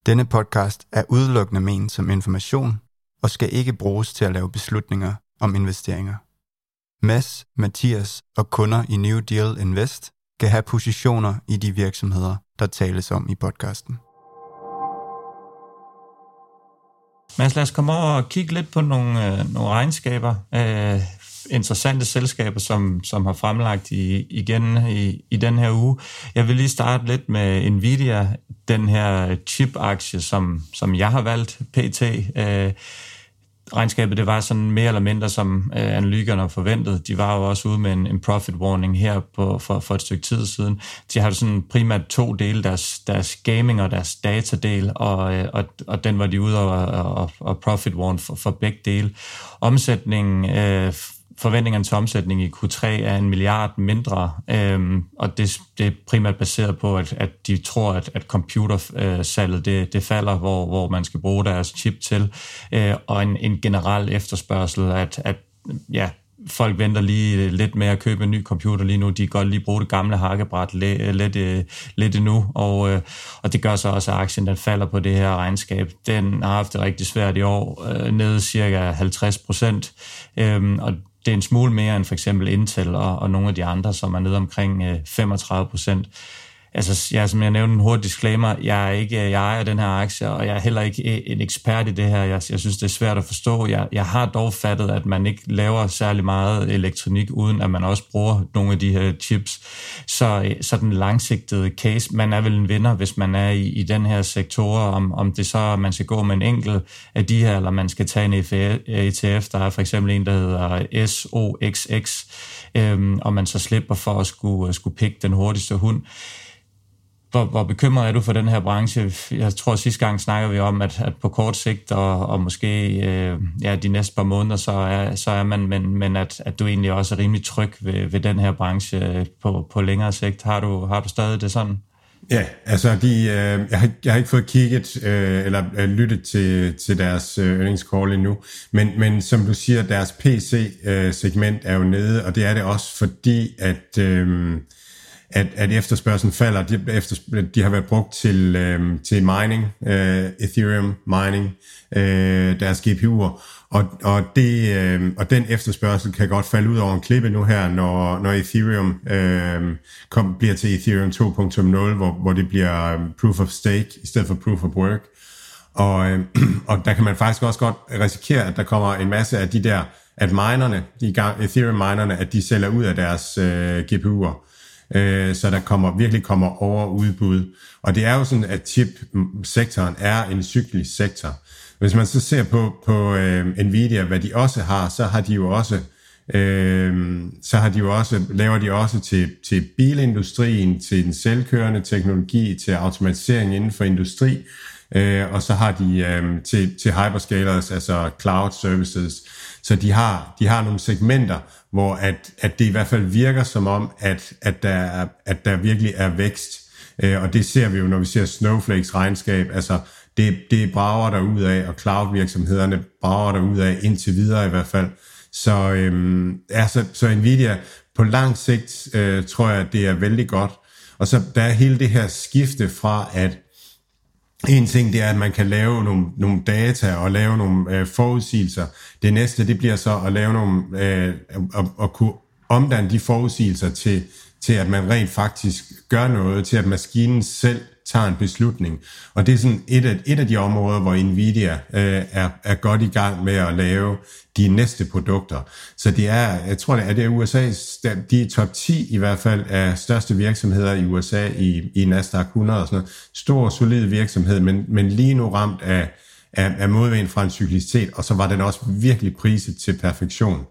Denne podcast er udelukkende ment som information og skal ikke bruges til at lave beslutninger om investeringer. Mads, Mathias og kunder i New Deal Invest kan have positioner i de virksomheder, der tales om i podcasten. Mads, lad os komme over og kigge lidt på nogle, øh, nogle regnskaber. Øh, interessante selskaber, som, som har fremlagt i, igen i, i den her uge. Jeg vil lige starte lidt med Nvidia, den her chip-aktie, som, som jeg har valgt, PT. Øh, regnskabet det var sådan mere eller mindre, som øh, analytikerne forventede. De var jo også ude med en, en profit warning her på, for, for et stykke tid siden. De har sådan primært to dele, deres, deres gaming og deres datadel, og, øh, og, og den var de ude og, og, og profit warn for, for begge dele. Omsætningen øh, forventningerne til omsætning i Q3 er en milliard mindre, øhm, og det, det er primært baseret på, at, at de tror, at, at computersalget øh, det, det falder, hvor, hvor man skal bruge deres chip til, øh, og en, en generel efterspørgsel, at, at ja, folk venter lige lidt med at købe en ny computer lige nu. De kan godt lige bruge det gamle hakkebræt lidt, lidt, lidt endnu, og, øh, og det gør så også, at aktien den falder på det her regnskab. Den har haft det rigtig svært i år, ned nede cirka 50 procent, øhm, og det er en smule mere end for eksempel Intel og, og nogle af de andre, som er nede omkring øh, 35 procent altså, ja, som jeg nævnte en hurtig disclaimer, jeg er ikke jeg ejer den her aktie, og jeg er heller ikke øh, en ekspert i det her. Jeg, jeg synes, det er svært at forstå. Jeg, jeg har dog fattet, at man ikke laver særlig meget elektronik, uden at man også bruger nogle af de her chips. Så, øh, så den langsigtede case, man er vel en vinder, hvis man er i, i den her sektor, om, om det så er, man skal gå med en enkelt af de her, eller man skal tage en ETF. Der er for eksempel en, der hedder SOXX, øhm, og man så slipper for at skulle, øh, skulle pikke den hurtigste hund hvor, hvor bekymret er du for den her branche? Jeg tror, sidste gang snakker vi om, at, at på kort sigt og, og måske øh, ja, de næste par måneder, så er, så er man, men, men at, at du egentlig også er rimelig tryg ved, ved den her branche øh, på, på længere sigt. Har du, har du stadig det sådan? Ja, altså de, øh, jeg, har, jeg har ikke fået kigget øh, eller øh, lyttet til, til deres øh, earnings call endnu, men, men som du siger, deres PC-segment øh, er jo nede, og det er det også fordi, at, øh, at, at efterspørgselen falder. De, efter, de har været brugt til, øh, til mining, øh, Ethereum mining, øh, deres GPU'er, og, og, det, øh, og den efterspørgsel kan godt falde ud over en klippe nu her, når, når Ethereum øh, kom, bliver til Ethereum 2.0, hvor, hvor det bliver øh, proof of stake i stedet for proof of work. Og, øh, og der kan man faktisk også godt risikere, at der kommer en masse af de der, at minerne, de Ethereum-minerne, at de sælger ud af deres øh, GPU'er. Øh, så der kommer virkelig kommer over udbud. Og det er jo sådan, at chip-sektoren er en cyklisk sektor. Hvis man så ser på, på øh, Nvidia, hvad de også har, så har de jo også øh, så har de jo også, laver de også til, til bilindustrien, til den selvkørende teknologi, til automatisering inden for industri, øh, og så har de øh, til, til hyperscalers, altså cloud services. Så de har, de har nogle segmenter, hvor at, at det i hvert fald virker som om, at, at, der, at der virkelig er vækst. Øh, og det ser vi jo, når vi ser Snowflakes regnskab. Altså, det, det brager der ud af, og cloud-virksomhederne brager der ud af, indtil videre i hvert fald. Så, øhm, altså, så Nvidia på lang sigt øh, tror jeg, det er vældig godt. Og så der er hele det her skifte fra, at en ting det er, at man kan lave nogle, nogle data og lave nogle øh, forudsigelser. Det næste, det bliver så at lave nogle, øh, at, at kunne omdanne de forudsigelser til, til, at man rent faktisk gør noget, til at maskinen selv tager en beslutning. Og det er sådan et af, et af de områder, hvor Nvidia øh, er, er godt i gang med at lave de næste produkter. Så det er, jeg tror, det er, det er USA's, de er top 10 i hvert fald af største virksomheder i USA i, i Nasdaq 100 og sådan noget. Stor, solid virksomhed, men, men lige nu ramt af, af, af modvind fra en cyklicitet, og så var den også virkelig priset til perfektion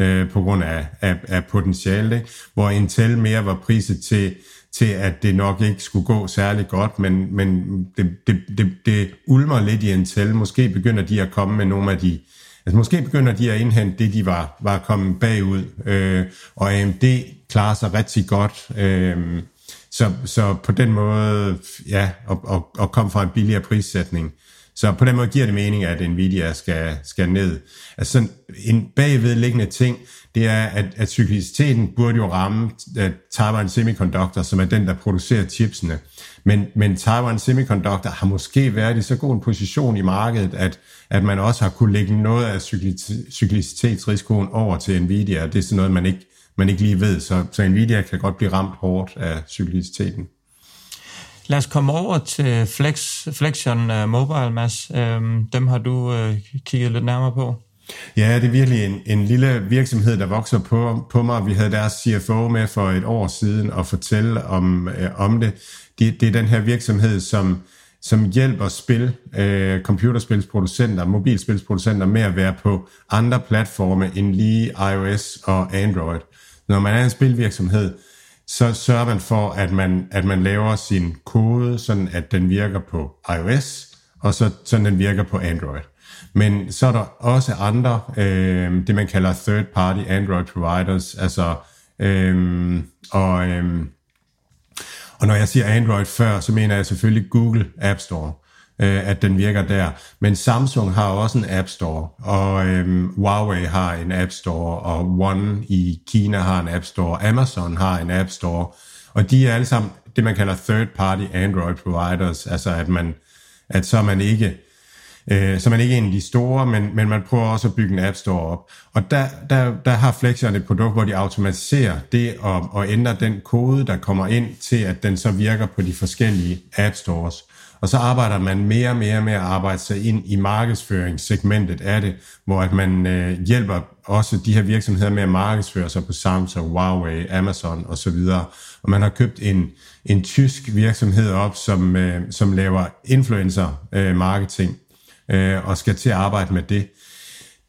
øh, på grund af, af, af potentiale, ikke? hvor Intel mere var priset til til, at det nok ikke skulle gå særlig godt, men, men det, det, det, det ulmer lidt i Intel. Måske begynder de at komme med nogle af de... Altså måske begynder de at indhente det, de var, var kommet bagud, øh, og AMD klarer sig rigtig godt. Øh, så, så på den måde, ja, og, og, og kom fra en billigere prissætning. Så på den måde giver det mening, at Nvidia skal, skal ned. Altså sådan en bagvedliggende ting, det er, at, at cykliciteten burde jo ramme uh, Taiwan Semiconductor, som er den, der producerer chipsene. Men, men Taiwan Semiconductor har måske været i så god en position i markedet, at, at man også har kunne lægge noget af cyklicitetsrisikoen over til Nvidia. Det er sådan noget, man ikke, man ikke lige ved. Så, så Nvidia kan godt blive ramt hårdt af cykliciteten. Lad os komme over til Flex, Flexion øh, Mobile, Mads. Øhm, dem har du øh, kigget lidt nærmere på. Ja, det er virkelig en, en lille virksomhed, der vokser på, på mig. Vi havde deres CFO med for et år siden og fortælle om, øh, om det. det. Det er den her virksomhed, som, som hjælper spil, øh, computerspilsproducenter, mobilspilsproducenter med at være på andre platforme end lige iOS og Android. Når man er en spilvirksomhed, så sørger man for, at man, at man laver sin kode, sådan at den virker på iOS, og så sådan den virker på Android. Men så er der også andre, øh, det man kalder third-party Android providers, altså, øh, og, øh, og når jeg siger Android før, så mener jeg selvfølgelig Google App Store, øh, at den virker der. Men Samsung har også en App Store, og øh, Huawei har en App Store, og One i Kina har en App Store, Amazon har en App Store, og de er alle sammen det, man kalder third-party Android providers, altså at man at så er man ikke Øh, så man er ikke en af de store, men, men man prøver også at bygge en app store op. Og der, der, der har Flexion et produkt, hvor de automatiserer det og, og ændrer den kode, der kommer ind til, at den så virker på de forskellige app stores. Og så arbejder man mere og mere med at arbejde sig ind i markedsføringssegmentet af det, hvor at man øh, hjælper også de her virksomheder med at markedsføre sig på Samsung, Huawei, Amazon osv. Og man har købt en, en tysk virksomhed op, som, øh, som laver influencer øh, marketing øh, og skal til at arbejde med det.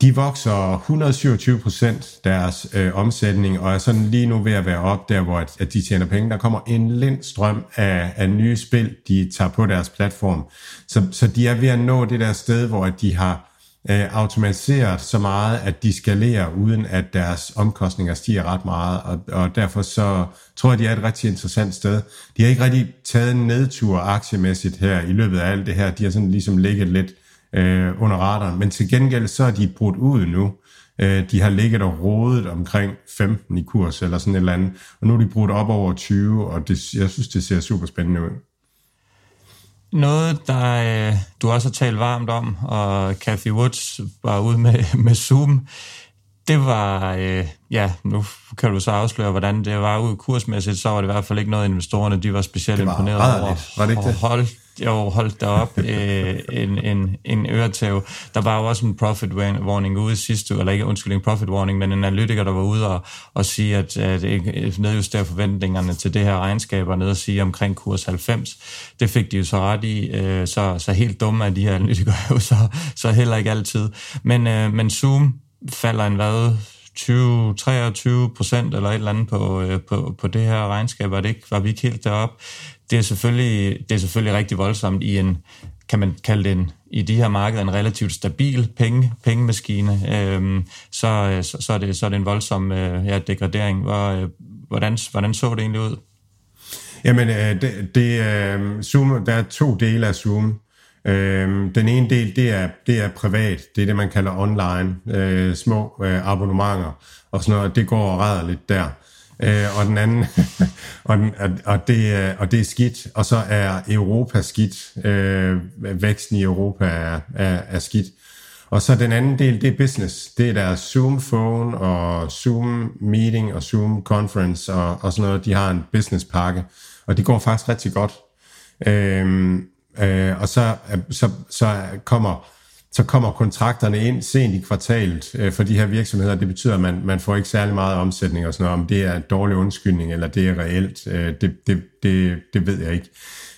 De vokser 127 procent deres øh, omsætning, og er sådan lige nu ved at være op der, hvor at, at de tjener penge. Der kommer en lindstrøm af, af nye spil, de tager på deres platform. Så, så de er ved at nå det der sted, hvor at de har øh, automatiseret så meget, at de skalerer, uden at deres omkostninger stiger ret meget, og, og derfor så tror jeg, de er et rigtig interessant sted. De har ikke rigtig taget en nedtur aktiemæssigt her i løbet af alt det her. De har sådan ligesom ligget lidt øh, under radaren. Men til gengæld så er de brudt ud nu. Øh, de har ligget og rodet omkring 15 i kurs eller sådan et eller andet. Og nu er de brudt op over 20, og det, jeg synes, det ser super spændende ud. Noget, der øh, du også har talt varmt om, og Cathy Woods var ude med, med Zoom, det var, øh, ja, nu kan du så afsløre, hvordan det var ude kursmæssigt, så var det i hvert fald ikke noget, investorerne de var specielt imponeret over. Var det ikke det? Hold, jo, holdt derop øh, en, en, en øretæv. Der var jo også en profit warning ude sidste uge, eller ikke undskyld, en profit warning, men en analytiker, der var ude og, og sige, at, at nedjustere forventningerne til det her regnskab, og ned og sige omkring kurs 90. Det fik de jo så ret i, øh, så, så helt dumme er de her analytikere jo så, så heller ikke altid. Men, øh, men Zoom falder en hvad, 20-23 procent eller et eller andet på, øh, på, på det her regnskab, var, det ikke, var vi ikke helt deroppe. Det er, selvfølgelig, det er selvfølgelig rigtig voldsomt i en, kan man kalde det en, i de her markeder en relativt stabil penge, pengemaskine, øhm, så, så, så, er det, så er det en voldsom øh, ja, degradering. Hvor, øh, hvordan, hvordan så det egentlig ud? Jamen, øh, det, det, øh, Zoom, der er to dele af Zoom. Øh, den ene del, det er, det er privat. Det er det, man kalder online. Øh, små øh, abonnementer og sådan noget. Det går lidt der. Øh, og den anden, og, den, og, det, øh, og det er skidt. Og så er Europa skidt. Øh, væksten i Europa er, er, er skidt. Og så den anden del, det er business. Det er deres Zoom Phone og Zoom Meeting og Zoom Conference og, og sådan noget. De har en business pakke, og det går faktisk rigtig godt. Øhm, Øh, og så, så, så, kommer, så kommer kontrakterne ind sent i kvartalet øh, for de her virksomheder. Det betyder, at man, man får ikke særlig meget omsætning og sådan noget. Om det er en dårlig undskyldning, eller det er reelt, øh, det, det, det, det ved jeg ikke.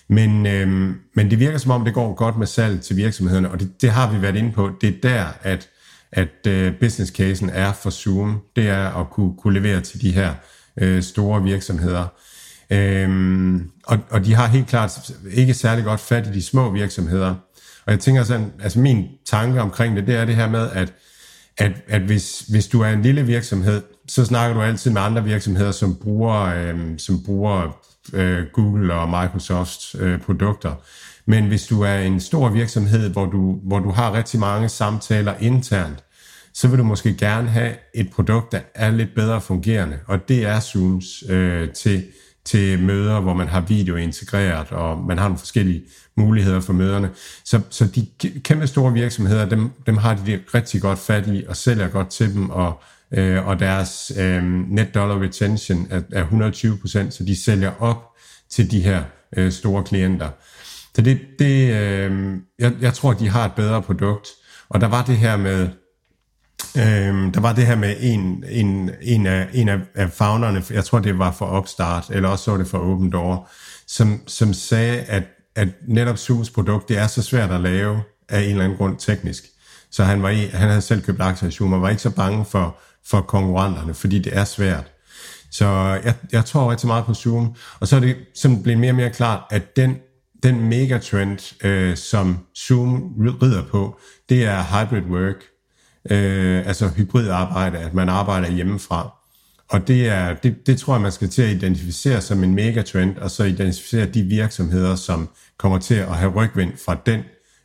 Men, øh, men det virker som om, det går godt med salg til virksomhederne, og det, det har vi været inde på. Det er der, at, at øh, business casen er for Zoom. Det er at kunne, kunne levere til de her øh, store virksomheder. Øhm, og, og de har helt klart ikke særlig godt fat i de små virksomheder. Og jeg tænker sådan, altså min tanke omkring det, det er det her med, at, at, at hvis, hvis du er en lille virksomhed, så snakker du altid med andre virksomheder, som bruger, øh, som bruger øh, Google og Microsofts øh, produkter. Men hvis du er en stor virksomhed, hvor du, hvor du har rigtig mange samtaler internt, så vil du måske gerne have et produkt, der er lidt bedre fungerende, og det er Zooms øh, til til møder, hvor man har video integreret, og man har nogle forskellige muligheder for møderne. Så, så de kæmpe store virksomheder, dem, dem har de rigtig godt fat i, og sælger godt til dem, og, øh, og deres øh, net dollar retention er, er 120% så de sælger op til de her øh, store klienter. Så det, det øh, jeg, jeg tror, de har et bedre produkt. Og der var det her med, Øhm, der var det her med en, en, en, af, en af, af founderne, jeg tror det var for Upstart, eller også så det for Open Door, som, som sagde, at, at netop Zooms produkt, det er så svært at lave af en eller anden grund teknisk. Så han, var i, han havde selv købt aktier i Zoom, og var ikke så bange for, for konkurrenterne, fordi det er svært. Så jeg, jeg tror rigtig meget på Zoom. Og så er det som blevet mere og mere klart, at den, den megatrend, øh, som Zoom rider på, det er hybrid work øh, altså hybridarbejde, at man arbejder hjemmefra. Og det, er, det, det tror jeg, man skal til at identificere som en megatrend, og så identificere de virksomheder, som kommer til at have rygvind fra den,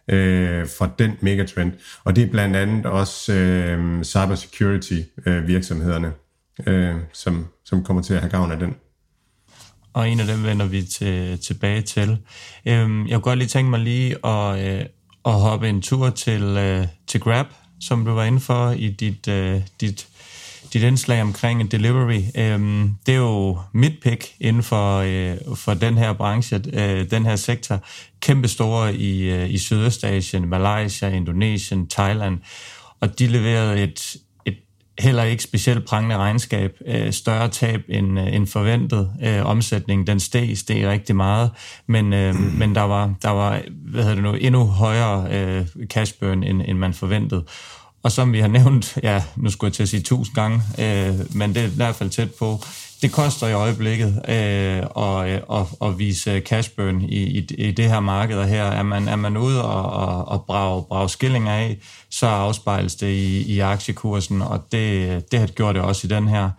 øh, fra den megatrend. Og det er blandt andet også øh, cybersecurity øh, virksomhederne, øh, som, som kommer til at have gavn af den. Og en af dem vender vi til, tilbage til. Øhm, jeg kunne godt lige tænke mig lige at, øh, at hoppe en tur til, øh, til Grab, som du var inde for i dit, øh, dit, dit indslag omkring delivery. Øh, det er jo mit pick inden for, øh, for den her branche, øh, den her sektor. Kæmpestore i, øh, i Sydøstasien, Malaysia, Indonesien, Thailand. Og de leverede et, heller ikke specielt prangende regnskab. Øh, større tab end, øh, end forventet. Øh, omsætning, den steg, steg rigtig meget, men, øh, men der var, der var hvad hedder det nu, endnu højere øh, cash burn, end, end man forventede. og som vi har nævnt, ja, nu skulle jeg til at sige tusind gange, øh, men det er i hvert fald tæt på, det koster i øjeblikket øh, at, øh, at, at vise cash burn i, i, i det her marked her. Er man, er man ude og, og, og brage, brage skillinger af, så afspejles det i, i aktiekursen, og det, det har det gjort det også i den her.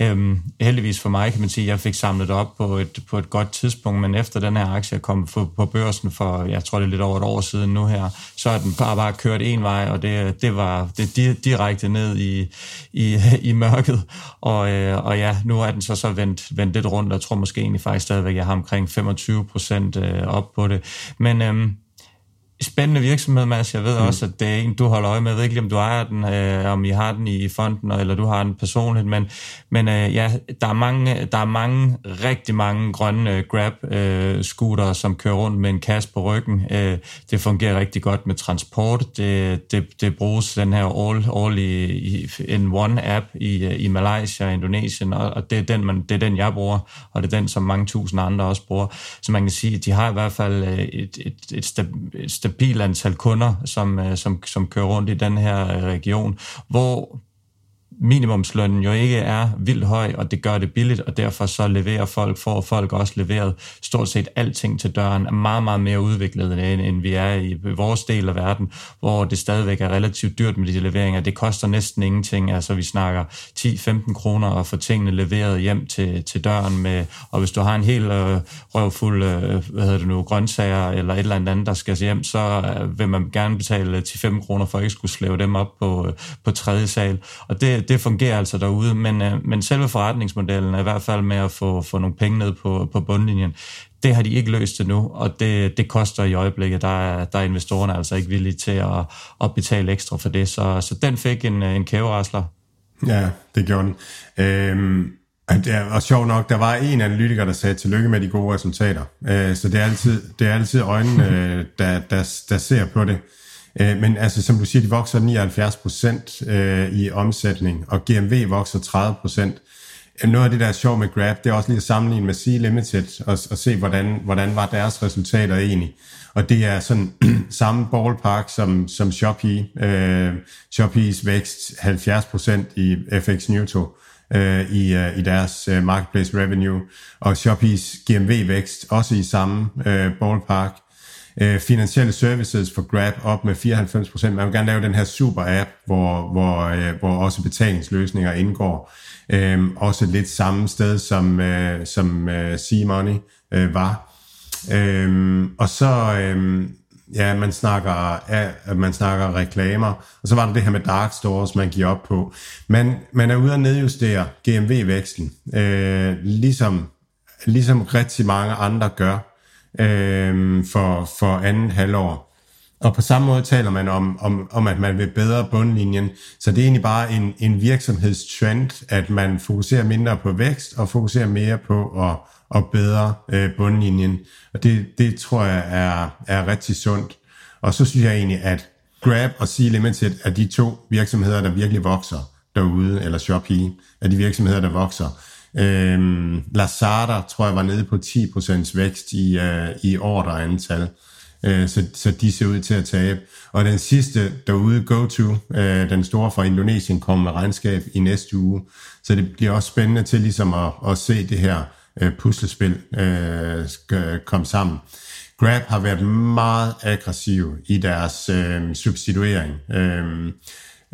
Øhm, heldigvis for mig kan man sige, at jeg fik samlet op på et, på et godt tidspunkt, men efter den her aktie kom på, på børsen for, jeg tror det er lidt over et år siden nu her, så er den bare, bare kørt en vej, og det, det var det direkte ned i, i, i mørket. Og, øh, og ja, nu er den så, så vendt, vendt lidt rundt, og jeg tror måske egentlig faktisk stadigvæk, at jeg har omkring 25 procent øh, op på det. Men øhm, spændende virksomhed, Mads. Jeg ved mm. også, at det er en, du holder øje med. Jeg ved ikke, om du ejer den, øh, om I har den i fonden, eller du har den personligt, men, men øh, ja, der er, mange, der er mange, rigtig mange grønne øh, Grab-scooter, øh, som kører rundt med en kasse på ryggen. Øh, det fungerer rigtig godt med transport. Det, det, det bruges den her all, all i, i en one-app i, øh, i Malaysia og Indonesien, og, og det, er den, man, det er den, jeg bruger, og det er den, som mange tusind andre også bruger. Så man kan sige, at de har i hvert fald øh, et, et, et, stab, et stabilt antal kunder, som, øh, som, som kører rundt i den her øh, region, hvor minimumslønnen jo ikke er vildt høj, og det gør det billigt, og derfor så leverer folk, får folk også leveret stort set alting til døren, er meget, meget mere udviklet, end, end vi er i vores del af verden, hvor det stadigvæk er relativt dyrt med de leveringer. Det koster næsten ingenting, altså vi snakker 10-15 kroner at få tingene leveret hjem til, til døren, med, og hvis du har en helt øh, røvfuld, øh, hvad hedder det nu, grøntsager eller et eller andet, der skal hjem, så øh, vil man gerne betale 10-15 kroner for at ikke skulle slæve dem op på, øh, på tredje sal. Og det, det fungerer altså derude, men, øh, men selve forretningsmodellen er i hvert fald med at få, få nogle penge ned på, på bundlinjen. Det har de ikke løst endnu, og det, det koster i øjeblikket. Der er, der er investorerne altså ikke villige til at, at betale ekstra for det, så, så den fik en, en kæverasler. Ja, det gjorde den. Øhm, det og sjovt nok, der var en analytiker, der sagde tillykke med de gode resultater. Øh, så det er altid, det er altid øjnene, der, der, der ser på det. Øh, men altså, som du siger, de vokser 79 procent øh, i omsætning, og GMV vokser 30 procent. Noget af det, der er sjovt med Grab, det er også lige at sammenligne med Sea Limited og, og se, hvordan, hvordan var deres resultater egentlig. Og det er sådan samme ballpark som, som Shopee. Øh, Shopees vækst 70% i FX Neutral øh, i, uh, i deres uh, marketplace revenue, og Shopees GMV-vækst også i samme øh, ballpark øh, finansielle services for Grab op med 94%. Man vil gerne lave den her super app, hvor, hvor, øh, hvor også betalingsløsninger indgår. Øh, også lidt samme sted som, øh, som øh, C-Money øh, var. Øh, og så... Øh, ja, man snakker, ja, man snakker reklamer, og så var der det her med dark stores, man giver op på. Man, man er ude og nedjustere GMV-væksten, øh, ligesom, ligesom rigtig mange andre gør øh, for, for anden halvår. Og på samme måde taler man om, om, om, at man vil bedre bundlinjen. Så det er egentlig bare en, en virksomhedstrend, at man fokuserer mindre på vækst og fokuserer mere på at, at bedre øh, bundlinjen. Og det, det tror jeg er, er rigtig sundt. Og så synes jeg egentlig, at Grab og Sea Limited er de to virksomheder, der virkelig vokser derude, eller Shopee er de virksomheder, der vokser. Øhm, Lazada tror jeg var nede på 10% vækst i, øh, i ordreantal. Øh, så, så de ser ud til at tabe. Og den sidste derude, GoTo, øh, den store fra Indonesien, kommer med regnskab i næste uge. Så det bliver også spændende til ligesom at, at se det her øh, puslespil øh, skal komme sammen. Grab har været meget aggressiv i deres øh, substituering. Øh,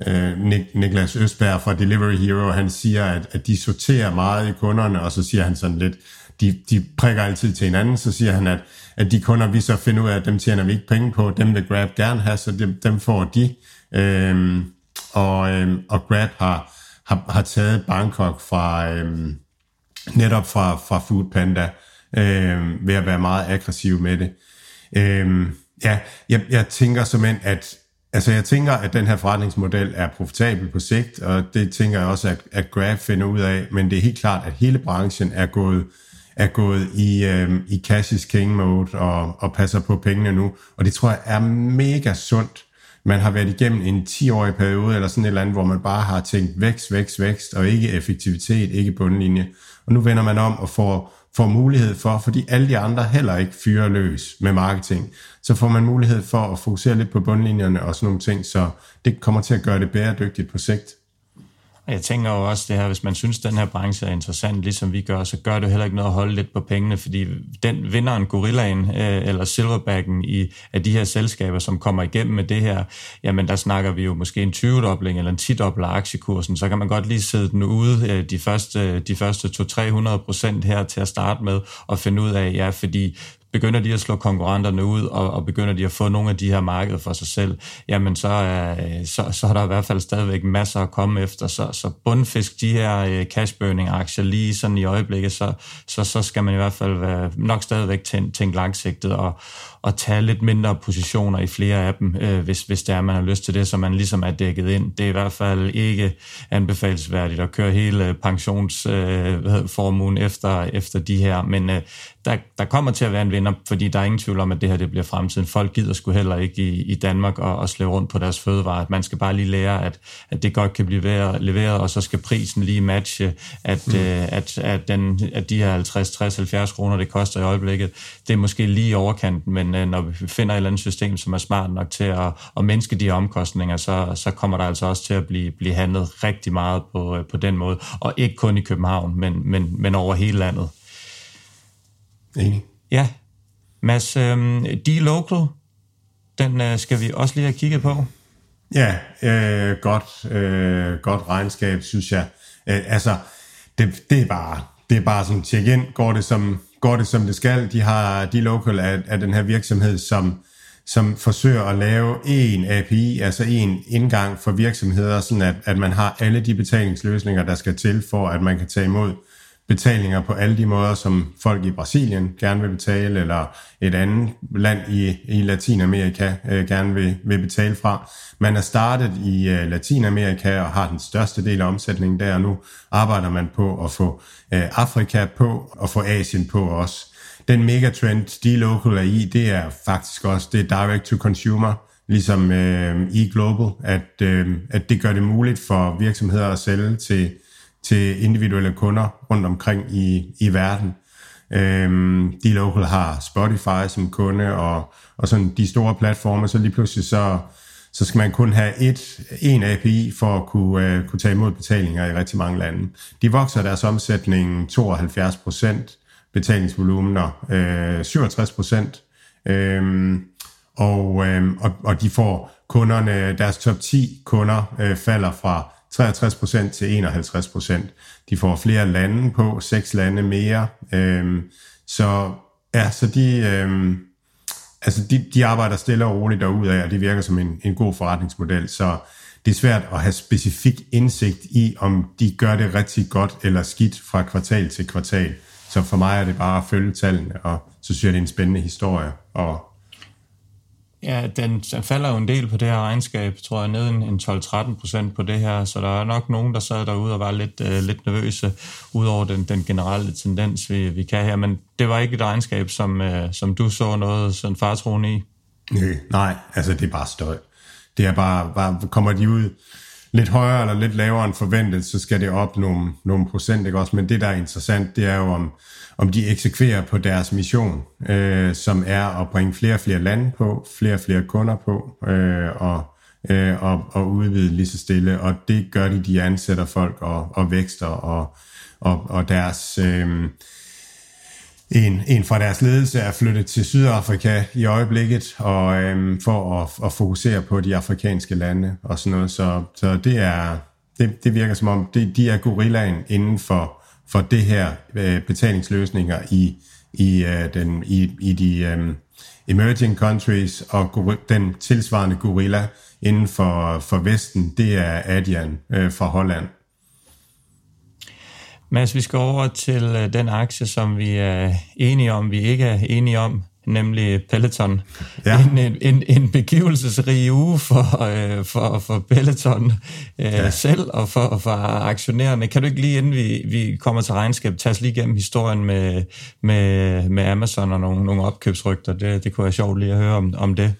øh, Niklas Østberg fra Delivery Hero, han siger, at, at de sorterer meget i kunderne, og så siger han sådan lidt, de, de prikker altid til hinanden, så siger han, at, at de kunder, vi så finder ud af, at dem tjener vi ikke penge på, dem vil Grab gerne have, så dem, dem får de. Øhm, og, øhm, og Grab har, har, har taget Bangkok fra øhm, netop fra, fra Foodpanda øhm, ved at være meget aggressiv med det. Øhm, ja, jeg, jeg tænker som en, at Altså jeg tænker, at den her forretningsmodel er profitabel på sigt, og det tænker jeg også, at, at Grab finder ud af, men det er helt klart, at hele branchen er gået, er gået i, øh, i cash is king mode og, og passer på pengene nu, og det tror jeg er mega sundt. Man har været igennem en 10-årig periode eller sådan et eller andet, hvor man bare har tænkt vækst, vækst, vækst, og ikke effektivitet, ikke bundlinje. Og nu vender man om og får, får mulighed for, fordi alle de andre heller ikke fyrer løs med marketing, så får man mulighed for at fokusere lidt på bundlinjerne og sådan nogle ting, så det kommer til at gøre det bæredygtigt på sigt. Og jeg tænker jo også det her, hvis man synes, den her branche er interessant, ligesom vi gør, så gør det heller ikke noget at holde lidt på pengene, fordi den vinderen, gorillaen øh, eller silverbacken i af de her selskaber, som kommer igennem med det her, jamen der snakker vi jo måske en 20-dobling eller en 10-dobling af aktiekursen, så kan man godt lige sidde den ude øh, de første, de første 200-300 procent her til at starte med og finde ud af, ja, fordi begynder de at slå konkurrenterne ud, og, og begynder de at få nogle af de her markeder for sig selv, jamen så, er, så, så er der i hvert fald stadigvæk masser at komme efter. Så, så bundfisk de her øh, cash cashburning aktier lige sådan i øjeblikket, så, så, så skal man i hvert fald være, nok stadigvæk tænke, tænke langsigtet og, og tage lidt mindre positioner i flere af dem, øh, hvis, hvis det er, man har lyst til det, så man ligesom er dækket ind. Det er i hvert fald ikke anbefalesværdigt at køre hele pensionsformuen øh, efter, efter de her, men øh, der, der kommer til at være en vinder, fordi der er ingen tvivl om, at det her det bliver fremtiden. Folk gider sgu heller ikke i, i Danmark og, og slæve rundt på deres fødevarer. Man skal bare lige lære, at, at det godt kan blive leveret, leveret, og så skal prisen lige matche, at, mm. øh, at, at, den, at de her 50, 60, 70 kroner, det koster i øjeblikket, det er måske lige i overkanten, men øh, når vi finder et eller andet system, som er smart nok til at, at mindske de omkostninger, så, så kommer der altså også til at blive, blive handlet rigtig meget på, øh, på den måde, og ikke kun i København, men, men, men over hele landet. Enig. Ja. Mads, øhm, D-Local, den øh, skal vi også lige have kigget på. Ja, øh, godt, øh, godt regnskab, synes jeg. Øh, altså, det, det, er bare, det er bare sådan, tjek ind, går det som, går det, som det skal. De har de local af, af den her virksomhed, som, som forsøger at lave en API, altså en indgang for virksomheder, sådan at, at man har alle de betalingsløsninger, der skal til for, at man kan tage imod betalinger på alle de måder, som folk i Brasilien gerne vil betale, eller et andet land i, i Latinamerika øh, gerne vil, vil betale fra. Man er startet i øh, Latinamerika og har den største del af omsætningen der, og nu arbejder man på at få øh, Afrika på og få Asien på også. Den megatrend, de local er i, det er faktisk også det direct to consumer, ligesom øh, e-global, at, øh, at det gør det muligt for virksomheder at sælge til til individuelle kunder rundt omkring i, i verden. Øhm, de local har Spotify som kunde, og, og sådan de store platforme, så lige pludselig så, så skal man kun have et, en API for at kunne, øh, kunne tage imod betalinger i rigtig mange lande. De vokser deres omsætning 72 procent, betalingsvolumener øh, 67 procent, øh, og, øh, øhm, øhm, og, og de får kunderne, deres top 10 kunder øh, falder fra 63% til 51%. De får flere lande på, seks lande mere. Øhm, så ja, så de, øhm, altså de, de arbejder stille og roligt derudad, og det virker som en, en god forretningsmodel. Så det er svært at have specifik indsigt i, om de gør det rigtig godt eller skidt fra kvartal til kvartal. Så for mig er det bare at følge tallene, og så synes jeg, det er en spændende historie og Ja, den, den falder jo en del på det her regnskab, tror jeg, ned en 12-13 procent på det her, så der er nok nogen, der sad derude og var lidt, øh, lidt nervøse, ud over den, den generelle tendens, vi, vi kan her, men det var ikke et regnskab, som, øh, som du så noget sådan fartroende i? Nej, nej, altså det er bare støj. Det er bare, bare kommer de ud lidt højere eller lidt lavere end forventet, så skal det op nogle, nogle procent, ikke også? Men det, der er interessant, det er jo, om, om de eksekverer på deres mission, øh, som er at bringe flere og flere lande på, flere og flere kunder på, øh, og, øh, og, og udvide lige så stille. Og det gør de, de ansætter folk og, og vækster, og, og, og deres... Øh, en, en fra deres ledelse er flyttet til Sydafrika i øjeblikket, og øhm, for at, at fokusere på de afrikanske lande og sådan noget. Så, så det er det, det virker som om, det, de er gorillaen inden for, for det her øh, betalingsløsninger i, i, øh, den, i, i de øh, emerging countries, og den tilsvarende gorilla inden for, for Vesten, det er Adyen øh, fra Holland. Mads, vi skal over til øh, den aktie, som vi er enige om, vi ikke er enige om, nemlig Peloton. Ja. En, en, en begivelsesrig uge for, øh, for, for Peloton øh, ja. selv og for, for aktionærerne. Kan du ikke lige, inden vi, vi kommer til regnskab, tage os lige igennem historien med, med, med Amazon og nogle, nogle opkøbsrygter? Det, det kunne være sjovt lige at høre om, om det.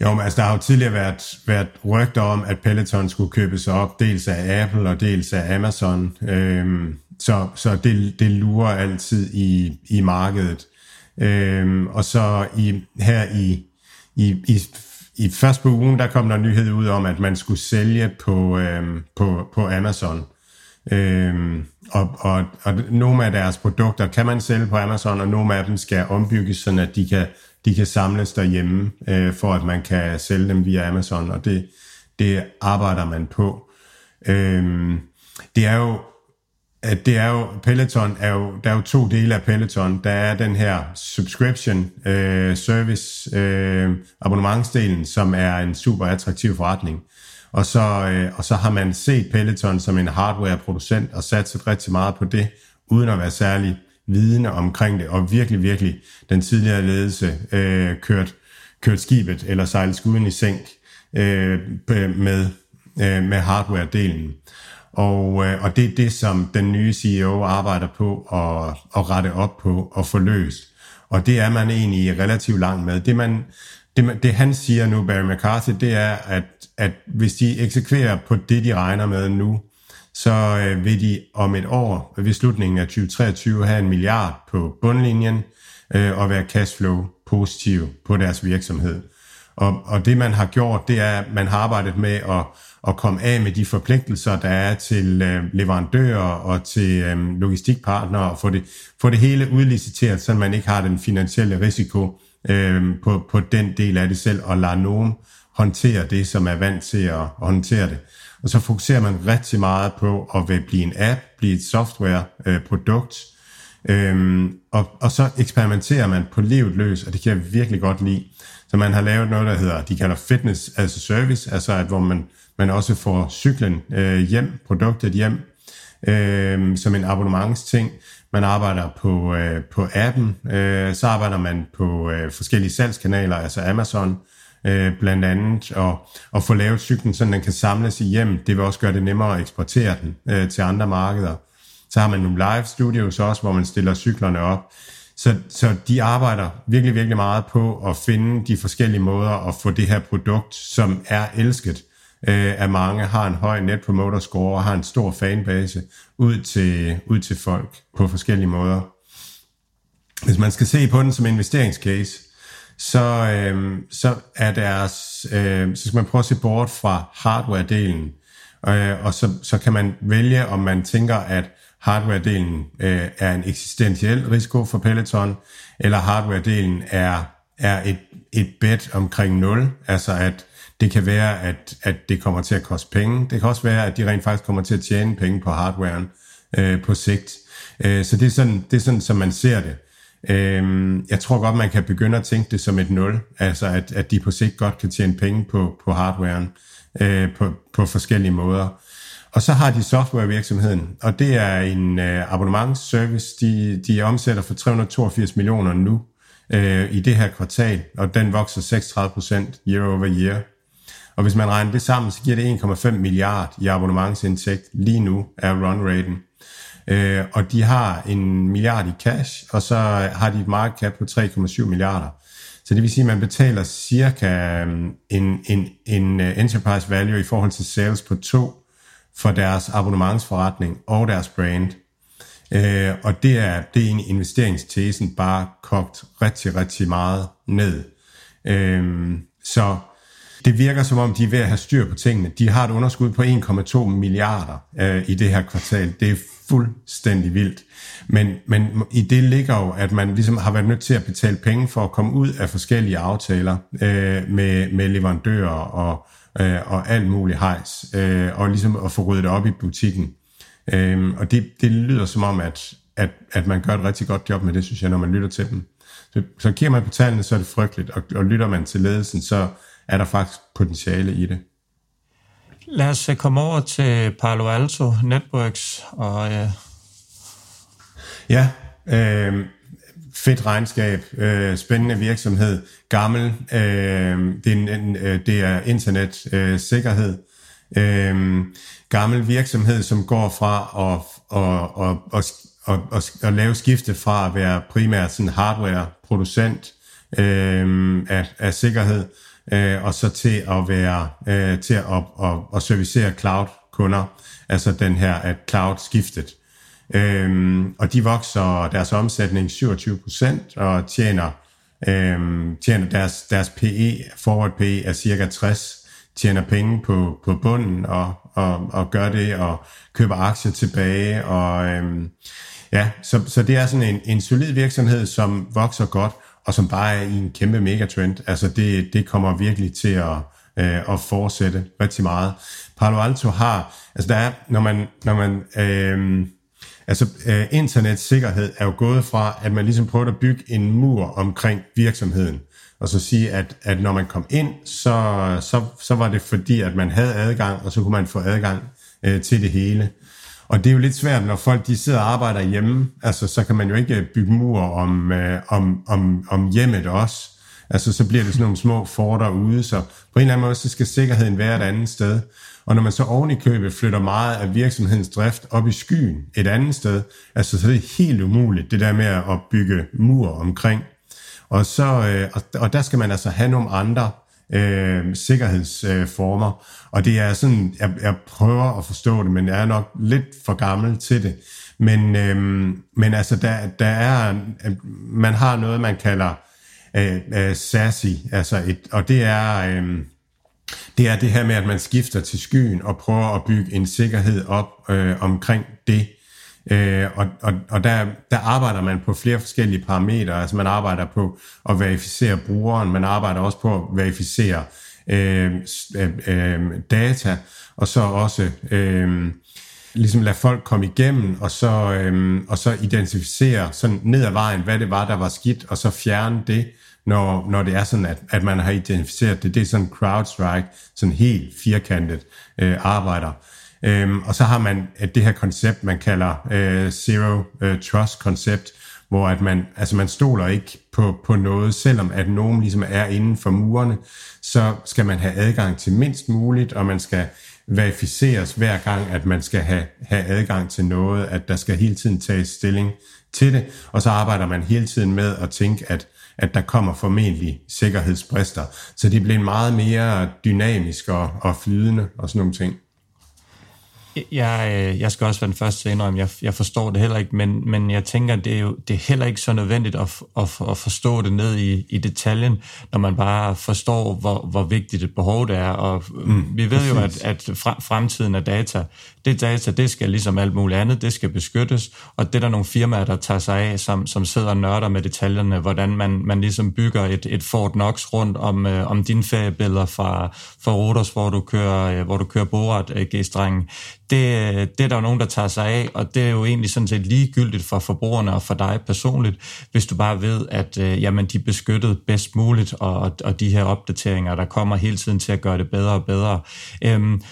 Jo, men altså, der har jo tidligere været, været rygter om, at Peloton skulle købes op, dels af Apple og dels af Amazon. Øhm, så så det, det lurer altid i, i markedet. Øhm, og så i, her i, i, i, i først på ugen, der kom der nyhed ud om, at man skulle sælge på, øhm, på, på Amazon. Øhm, og, og, og nogle af deres produkter kan man sælge på Amazon, og nogle af dem skal ombygges, sådan at de kan, de kan samles derhjemme, øh, for at man kan sælge dem via Amazon, og det, det arbejder man på. Øhm, det er jo at det er jo, Peloton er jo, der er jo to dele af Peloton. Der er den her subscription øh, service øh, abonnementsdelen, som er en super attraktiv forretning. Og så, øh, og så har man set Peloton som en hardware-producent og satset rigtig meget på det, uden at være særlig vidende omkring det, og virkelig, virkelig den tidligere ledelse øh, kørt, kørt skibet eller sejlet skuden i sænk øh, med, øh, med hardware-delen. Og, øh, og det er det, som den nye CEO arbejder på at, at rette op på og få løst. Og det er man egentlig relativt langt med. Det, man, det, det han siger nu, Barry McCarthy, det er, at, at hvis de eksekverer på det, de regner med nu, så øh, vil de om et år, ved slutningen af 2023, have en milliard på bundlinjen øh, og være cashflow positiv på deres virksomhed. Og, og det man har gjort, det er, at man har arbejdet med at at komme af med de forpligtelser, der er til øh, leverandører og til øh, logistikpartnere, og få det, få det hele udliciteret, så man ikke har den finansielle risiko øh, på, på den del af det selv, og lade nogen håndtere det, som er vant til at, håndtere det. Og så fokuserer man rigtig meget på at vil blive en app, blive et softwareprodukt, øh, øhm, og, og så eksperimenterer man på livet løs, og det kan jeg virkelig godt lide. Så man har lavet noget, der hedder, de kalder fitness as a service, altså at hvor man man også får cyklen øh, hjem, produktet hjem, øh, som en abonnementsting. Man arbejder på, øh, på appen, øh, så arbejder man på øh, forskellige salgskanaler, altså Amazon øh, blandt andet, og, og få lavet cyklen, så den kan samles i hjem. Det vil også gøre det nemmere at eksportere den øh, til andre markeder. Så har man nogle live studios også, hvor man stiller cyklerne op. Så, så de arbejder virkelig, virkelig meget på at finde de forskellige måder at få det her produkt, som er elsket, øh, af mange, har en høj net promoter score og har en stor fanbase ud til, ud til folk på forskellige måder. Hvis man skal se på den som investeringscase, så, øh, så er deres, øh, så skal man prøve at se bort fra hardware-delen, øh, og så, så kan man vælge, om man tænker, at hardware-delen øh, er en eksistentiel risiko for Peloton, eller hardware-delen er, er et, et bet omkring 0, altså at det kan være, at, at det kommer til at koste penge. Det kan også være, at de rent faktisk kommer til at tjene penge på hardwaren øh, på sigt. Øh, så det er, sådan, det er sådan, som man ser det. Øh, jeg tror godt, man kan begynde at tænke det som et nul, altså at, at de på sigt godt kan tjene penge på, på hardwaren øh, på, på forskellige måder. Og så har de softwarevirksomheden, og det er en øh, abonnementsservice. De, de omsætter for 382 millioner nu øh, i det her kvartal, og den vokser 36% year over year. Og hvis man regner det sammen, så giver det 1,5 milliard i abonnementsindtægt lige nu er run raten. Øh, og de har en milliard i cash, og så har de et market cap på 3,7 milliarder. Så det vil sige, at man betaler cirka øh, en, en, en øh, enterprise value i forhold til sales på to for deres abonnementsforretning og deres brand. Øh, og det er, det er en investeringstesen bare kogt rigtig, rigtig meget ned. Øh, så det virker som om, de er ved at have styr på tingene. De har et underskud på 1,2 milliarder øh, i det her kvartal. Det er fuldstændig vildt. Men, men i det ligger jo, at man ligesom har været nødt til at betale penge for at komme ud af forskellige aftaler øh, med, med leverandører og, øh, og alt muligt hejs, øh, og ligesom at få ryddet op i butikken. Øh, og det, det lyder som om, at, at, at man gør et rigtig godt job med det, synes jeg, når man lytter til dem. Så, så kigger man på tallene, så er det frygteligt, og, og lytter man til ledelsen, så er der faktisk potentiale i det. Lad os øh, komme over til Palo Alto Networks. Og, øh... Ja, øh, fedt regnskab, øh, spændende virksomhed, gammel, øh, det, er en, øh, det er internetsikkerhed, øh, øh, gammel virksomhed, som går fra at, at, at, at, at, at, at lave skifte fra at være primært sådan hardware-producent øh, af, af sikkerhed, øh, og så til at være øh, til at, at, at servicere cloud-kunder, altså den her at cloud-skiftet. Øhm, og de vokser deres omsætning 27 procent og tjener, øhm, tjener deres, deres PE, forward PE er cirka 60, tjener penge på, på bunden og, og, og gør det og køber aktier tilbage. Og, øhm, ja, så, så det er sådan en, en solid virksomhed, som vokser godt og som bare er i en kæmpe megatrend. Altså det, det kommer virkelig til at, øh, at fortsætte rigtig meget. Palo Alto har, altså der er, når man, når man øh, altså øh, internetsikkerhed er jo gået fra, at man ligesom prøvede at bygge en mur omkring virksomheden, og så sige, at, at når man kom ind, så, så, så var det fordi, at man havde adgang, og så kunne man få adgang øh, til det hele. Og det er jo lidt svært, når folk de sidder og arbejder hjemme, altså så kan man jo ikke bygge mur om, øh, om, om, om hjemmet også. Altså så bliver det sådan nogle små forter ude, så på en eller anden måde, så skal sikkerheden være et andet sted. Og når man så oven i købet flytter meget af virksomhedens drift op i skyen et andet sted, altså så er det helt umuligt, det der med at bygge mur omkring. Og, så, øh, og, og der skal man altså have nogle andre øh, sikkerhedsformer. Øh, og det er sådan, jeg, jeg prøver at forstå det, men jeg er nok lidt for gammel til det. Men, øh, men altså, der, der er, man har noget, man kalder øh, øh, SASI, altså et, og det er, øh, det er det her med, at man skifter til skyen og prøver at bygge en sikkerhed op øh, omkring det. Øh, og og, og der, der arbejder man på flere forskellige parametre. Altså man arbejder på at verificere brugeren, man arbejder også på at verificere øh, øh, øh, data, og så også øh, ligesom lade folk komme igennem, og så, øh, og så identificere sådan ned ad vejen, hvad det var, der var skidt, og så fjerne det, når, når det er sådan, at, at man har identificeret det. Det er sådan CrowdStrike, sådan helt firkantet øh, arbejder. Øhm, og så har man øh, det her koncept, man kalder øh, Zero øh, Trust koncept, hvor at man, altså man stoler ikke på, på noget, selvom at nogen ligesom er inden for murene, så skal man have adgang til mindst muligt, og man skal verificeres hver gang, at man skal have, have adgang til noget, at der skal hele tiden tages stilling til det, og så arbejder man hele tiden med at tænke, at, at der kommer formentlig sikkerhedsbrister. Så det bliver meget mere dynamisk og, og flydende og sådan nogle ting. Jeg, øh, jeg skal også være den første til at indrømme, jeg, jeg forstår det heller ikke, men, men jeg tænker, det er jo det er heller ikke så nødvendigt at, at, at forstå det ned i, i detaljen, når man bare forstår, hvor, hvor vigtigt et behov det er. Og mm, vi ved jo, at, at fremtiden af data, det data, det skal ligesom alt muligt andet, det skal beskyttes, og det er der nogle firmaer, der tager sig af, som, som sidder og nørder med detaljerne, hvordan man, man ligesom bygger et, et Fort Knox rundt om, øh, om dine feriebilleder fra, fra Rodos, hvor du kører, øh, hvor du kører Borat øh, det, det er der jo nogen, der tager sig af, og det er jo egentlig sådan set ligegyldigt for forbrugerne og for dig personligt, hvis du bare ved, at øh, jamen, de er beskyttet bedst muligt, og, og de her opdateringer, der kommer hele tiden til at gøre det bedre og bedre. Øhm,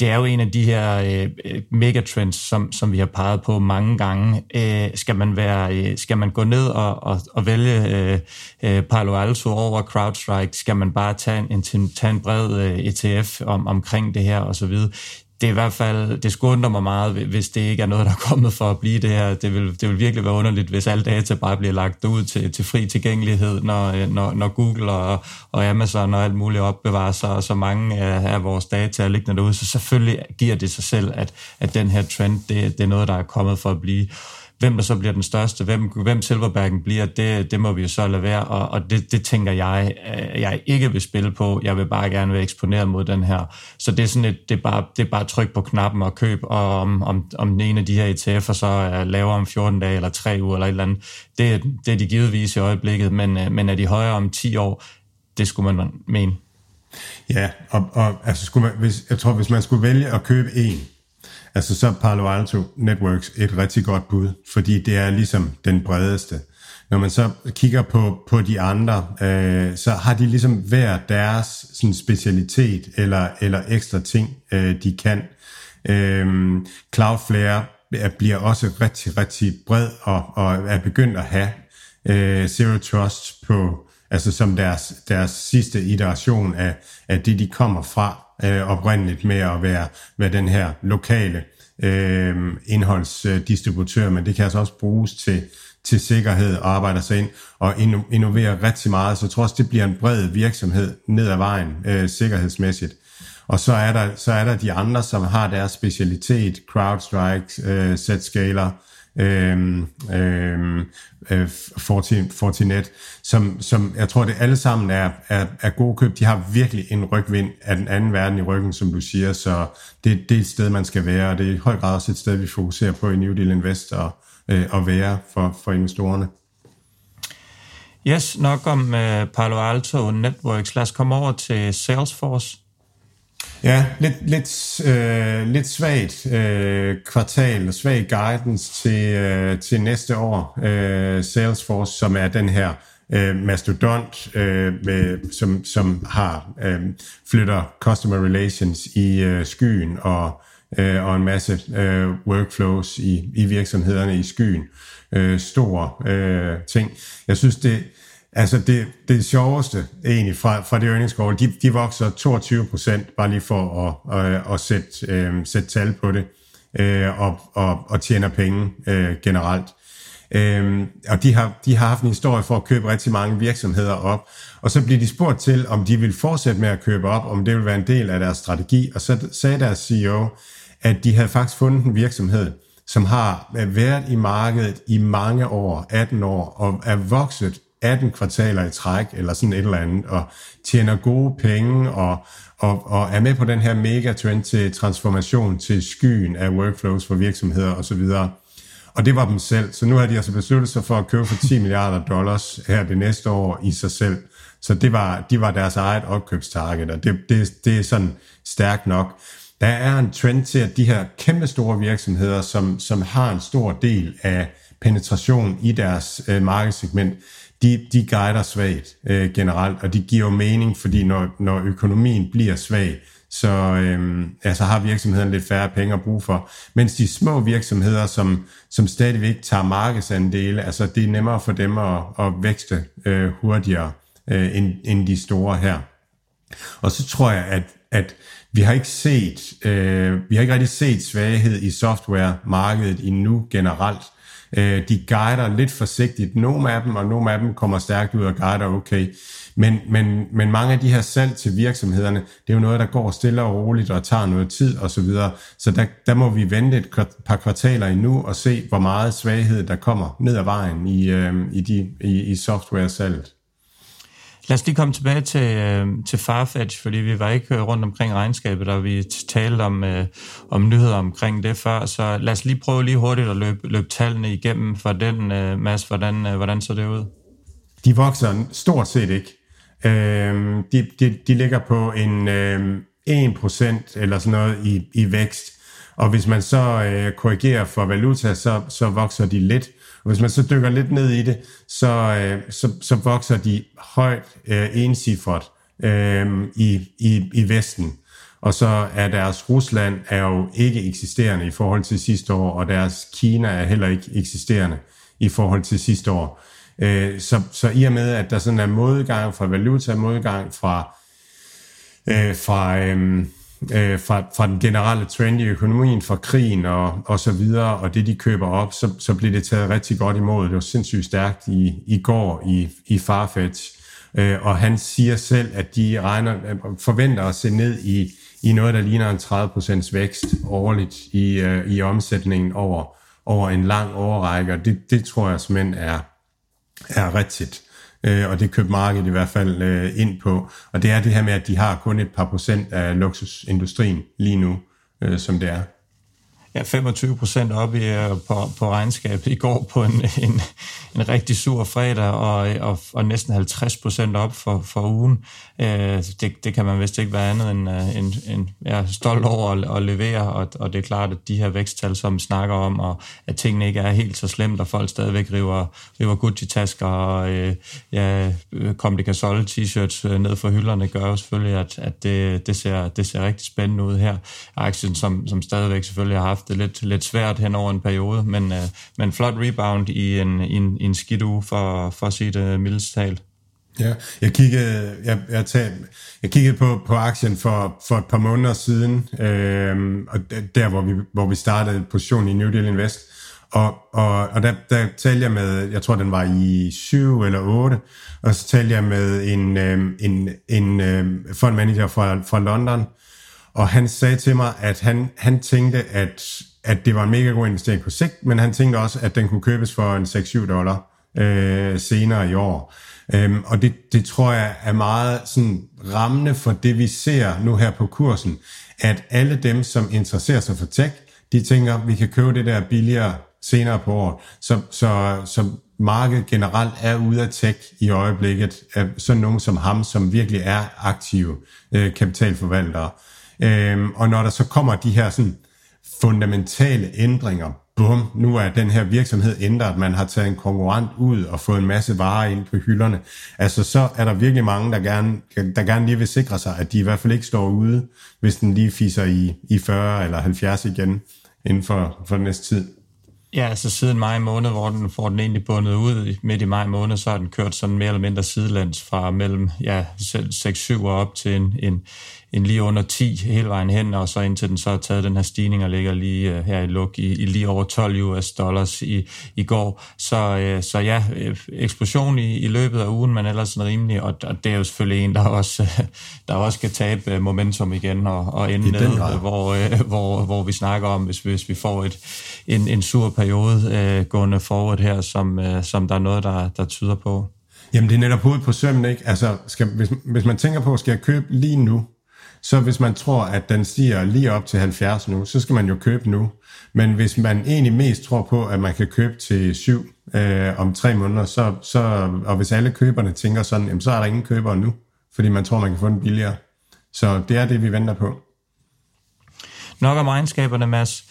det er jo en af de her øh, øh, megatrends, som, som vi har peget på mange gange. Øh, skal, man være, øh, skal man gå ned og, og, og vælge øh, øh Palo Alto over CrowdStrike? Skal man bare tage en, en, tage en bred øh, ETF om, omkring det her osv.? Det er i hvert fald, det skulle undre mig meget, hvis det ikke er noget, der er kommet for at blive det her. Det vil, det vil virkelig være underligt, hvis alle data bare bliver lagt ud til, til fri tilgængelighed, når, øh, når, når Google og, og Amazon og alt muligt opbevarer sig, så mange af, af vores data er liggende derude. Så selvfølgelig giver det sig selv, at, at den her trend, det, det er noget, der er kommet for at blive. Hvem der så bliver den største, hvem, hvem Silverbacken bliver, det, det må vi jo så lade være, og, og det, det tænker jeg, øh, jeg ikke vil spille på. Jeg vil bare gerne være eksponeret mod den her. Så det er sådan et, det er bare, det er bare tryk på knappen og køb, og om, om, om den ene af de her ETF'er så er lavere om 14 dage, eller 3 uger, eller et eller andet, det, det er de givetvis i øjeblikket, men, øh, men er de højere om 10 år, det skulle man mene. Ja, og, og altså skulle man, hvis, jeg tror, hvis man skulle vælge at købe en, Altså så Palo Alto Networks et rigtig godt bud, fordi det er ligesom den bredeste. Når man så kigger på, på de andre, øh, så har de ligesom hver deres sådan specialitet eller, eller ekstra ting, øh, de kan. Øh, Cloudflare bliver også rigtig, rigtig bred og, og er begyndt at have øh, Zero Trust på, altså som deres, deres sidste iteration af, af det, de kommer fra øh, oprindeligt med at være, være den her lokale øh, indholdsdistributør, men det kan altså også bruges til, til sikkerhed og arbejder sig ind og innovere rigtig meget. Så jeg tror også, det bliver en bred virksomhed ned ad vejen øh, sikkerhedsmæssigt. Og så er der, så er der de andre, som har deres specialitet, CrowdStrike, øh, Zscaler, Øhm, øhm, øh, øh, Fortinet, som, som jeg tror, det alle sammen er, er, er god køb. De har virkelig en rygvind af den anden verden i ryggen, som du siger, så det, det er et sted, man skal være, og det er i høj grad også et sted, vi fokuserer på i New Deal Invest og, øh, at være for, for investorerne. Yes, nok om øh, Palo Alto Networks. Lad os komme over til Salesforce. Ja, lidt, lidt, øh, lidt svagt øh, kvartal svag guidance til, øh, til næste år. Øh, Salesforce, som er den her øh, mastodont, øh, med, som, som har øh, flytter customer relations i øh, skyen og, øh, og en masse øh, workflows i, i virksomhederne i skyen. Øh, store øh, ting. Jeg synes, det Altså det, det sjoveste egentlig fra, fra det earnings call, de, de vokser 22 procent, bare lige for at, at, at sætte, øh, sætte tal på det, øh, og, og, og tjener penge øh, generelt. Øh, og de har, de har haft en historie for at købe rigtig mange virksomheder op, og så bliver de spurgt til, om de vil fortsætte med at købe op, om det vil være en del af deres strategi, og så sagde deres CEO, at de havde faktisk fundet en virksomhed, som har øh, været i markedet i mange år, 18 år, og er vokset 18 kvartaler i træk, eller sådan et eller andet, og tjener gode penge, og, og, og er med på den her megatrend til transformation til skyen af workflows for virksomheder osv. Og det var dem selv. Så nu har de altså besluttet sig for at købe for 10 milliarder dollars her det næste år i sig selv. Så det var, de var deres eget opkøbstarget, og det, det, det er sådan stærkt nok. Der er en trend til, at de her kæmpe store virksomheder, som, som har en stor del af penetration i deres øh, markedssegment, de, de guider svagt øh, generelt, og de giver mening, fordi når, når økonomien bliver svag, så øh, altså har virksomheden lidt færre penge at bruge for. Mens de små virksomheder, som, som stadigvæk tager markedsandele, altså det er nemmere for dem at, at vækste øh, hurtigere øh, end, end de store her. Og så tror jeg, at, at vi har ikke set, øh, vi har ikke rigtig set svaghed i softwaremarkedet endnu generelt. Øh, de guider lidt forsigtigt, nogle af dem, og nogle af dem kommer stærkt ud og guider okay. Men, men, men mange af de her salg til virksomhederne, det er jo noget, der går stille og roligt og tager noget tid osv. Så, videre. så der, der må vi vente et par kvartaler endnu og se, hvor meget svaghed der kommer ned ad vejen i, øh, i, de, i, i software-salget. Lad os lige komme tilbage til, øh, til Farfetch, fordi vi var ikke øh, rundt omkring regnskabet, og vi talte om, øh, om nyheder omkring det før, så lad os lige prøve lige hurtigt at løbe, løbe tallene igennem for den, øh, Mads. Hvordan, øh, hvordan så det ud? De vokser stort set ikke. Øh, de, de, de ligger på en øh, 1% eller sådan noget i, i vækst, og hvis man så øh, korrigerer for valuta, så, så vokser de lidt. Og hvis man så dykker lidt ned i det, så, øh, så, så vokser de højt øh, ensifret øh, i, i, i Vesten. Og så er deres Rusland er jo ikke eksisterende i forhold til sidste år, og deres Kina er heller ikke eksisterende i forhold til sidste år. Øh, så, så i og med, at der sådan er modgang fra valuta, modgang fra, øh, fra øh, øh, fra, fra den generelle trend i økonomien, fra krigen og, og så videre, og det de køber op, så, så bliver det taget rigtig godt imod. Det var sindssygt stærkt i, i går i, i Farfetch, øh, og han siger selv, at de regner, forventer at se ned i, i noget, der ligner en 30% vækst årligt i, øh, i omsætningen over, over en lang årrække, og det, det tror jeg simpelthen er, er rigtigt øh, og det købte markedet i hvert fald øh, ind på. Og det er det her med, at de har kun et par procent af luksusindustrien lige nu, øh, som det er. Ja, 25 procent op i, øh, på, på regnskabet i går på en, en, en rigtig sur fredag, og, og, og næsten 50 procent op for, for ugen. Øh, det, det kan man vist ikke være andet end, øh, end, end ja, stolt over at, at levere, og, og det er klart, at de her væksttal, som vi snakker om, og at tingene ikke er helt så slemt, og folk stadigvæk river, river Gucci-tasker og øh, ja, øh, kom det t-shirts ned for hylderne, gør jo selvfølgelig, at, at det, det, ser, det ser rigtig spændende ud her. Aktien, som, som stadigvæk selvfølgelig har haft det lidt, lidt svært hen over en periode, men, øh, men flot rebound i en, i en, i en skidt uge for, for at sige det mildest talt. Ja, jeg kiggede, jeg, jeg, tag, jeg kiggede på, på aktien for, for et par måneder siden, øh, og der hvor vi, hvor vi startede positionen i New Deal Invest, og, og, og der, der talte jeg med, jeg tror den var i 7 eller 8, og så talte jeg med en, øh, en, en øh, fondmanager fra, fra London, og han sagde til mig, at han, han tænkte, at, at det var en mega god investering på sigt, men han tænkte også, at den kunne købes for en 6-7 dollar øh, senere i år. Øhm, og det, det tror jeg er meget sådan rammende for det, vi ser nu her på kursen, at alle dem, som interesserer sig for tech, de tænker, vi kan købe det der billigere senere på året. Så, så, så markedet generelt er ude af tech i øjeblikket, af sådan nogen som ham, som virkelig er aktive øh, kapitalforvaltere. Øhm, og når der så kommer de her sådan fundamentale ændringer, bum, nu er den her virksomhed ændret, man har taget en konkurrent ud og fået en masse varer ind på hylderne, altså så er der virkelig mange, der gerne, der gerne lige vil sikre sig, at de i hvert fald ikke står ude, hvis den lige fiser i, i 40 eller 70 igen inden for, for den næste tid. Ja, altså siden maj måned, hvor den får den egentlig bundet ud midt i maj måned, så har den kørt sådan mere eller mindre sidelands fra mellem ja, 6-7 og op til en, en, en lige under 10 hele vejen hen, og så indtil den så har taget den her stigning og ligger lige uh, her i luk i, i lige over 12 US dollars i, i går. Så, uh, så ja, øh, eksplosion i, i løbet af ugen, men ellers sådan rimelig, og, og det er jo selvfølgelig en, der også, der også skal tabe momentum igen og, og ende ned, hvor, uh, hvor, hvor vi snakker om, hvis, hvis vi får et, en, en sur periode uh, gående forward her, som, uh, som der er noget, der, der tyder på. Jamen det er netop hovedet på sømmen, ikke? Altså, skal, hvis, hvis man tænker på, skal jeg købe lige nu, så hvis man tror, at den stiger lige op til 70 nu, så skal man jo købe nu. Men hvis man egentlig mest tror på, at man kan købe til 7 øh, om tre måneder, så, så, og hvis alle køberne tænker sådan, jamen, så er der ingen købere nu, fordi man tror, man kan få den billigere. Så det er det, vi venter på. Nok om egenskaberne, Mads.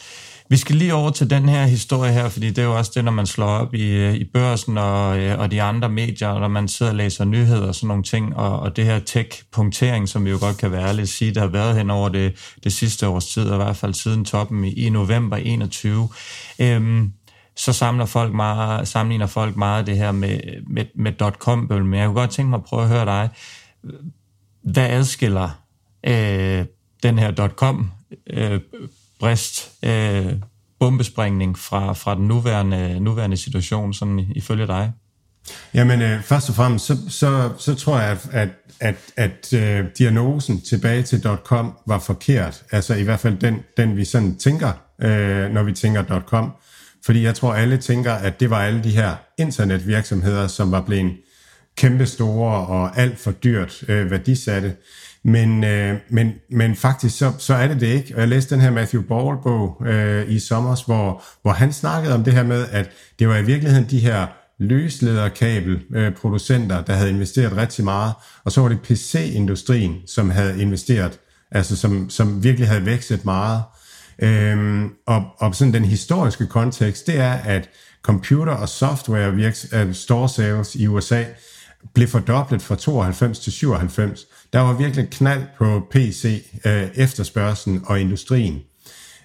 Vi skal lige over til den her historie her, fordi det er jo også det, når man slår op i, øh, i børsen og, øh, og de andre medier, når man sidder og læser nyheder og sådan nogle ting, og, og det her tech-punktering, som vi jo godt kan være ærligt sige, der har været hen over det, det sidste års tid, og i hvert fald siden toppen i, i november 21. Øhm, så samler folk meget, sammenligner folk meget det her med, med, med .com, men jeg kunne godt tænke mig at prøve at høre dig. Hvad adskiller øh, den her .com øh, brist, øh, bombesprængning fra, fra den nuværende, nuværende situation, sådan ifølge dig? Jamen, øh, først og fremmest, så, så, så tror jeg, at, at, at, at øh, diagnosen tilbage til .com var forkert. Altså i hvert fald den, den vi sådan tænker, øh, når vi tænker .com. Fordi jeg tror, alle tænker, at det var alle de her internetvirksomheder, som var blevet kæmpe store og alt for dyrt øh, værdisatte. Men, øh, men, men faktisk så, så er det det ikke. Og jeg læste den her Matthew Ball-bog øh, i sommer, hvor, hvor han snakkede om det her med, at det var i virkeligheden de her løslederkabelproducenter, øh, der havde investeret rigtig meget, og så var det PC-industrien, som havde investeret, altså som, som virkelig havde vækstet meget. Øhm, og, og sådan den historiske kontekst, det er, at computer- og software virks, øh, store sales i USA blev fordoblet fra 92 til 97. Der var virkelig knald på PC, øh, efterspørgselen og industrien.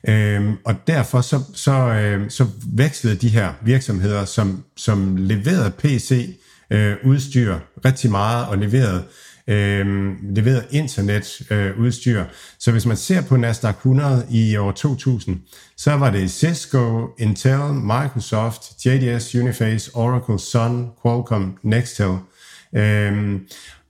Øhm, og derfor så, så, øh, så vækslede de her virksomheder, som, som leverede PC-udstyr øh, rigtig meget og leverede, øhm, øh, leverede internetudstyr. Øh, så hvis man ser på Nasdaq 100 i år 2000, så var det Cisco, Intel, Microsoft, JDS, Uniface, Oracle, Sun, Qualcomm, Nextel. Øh,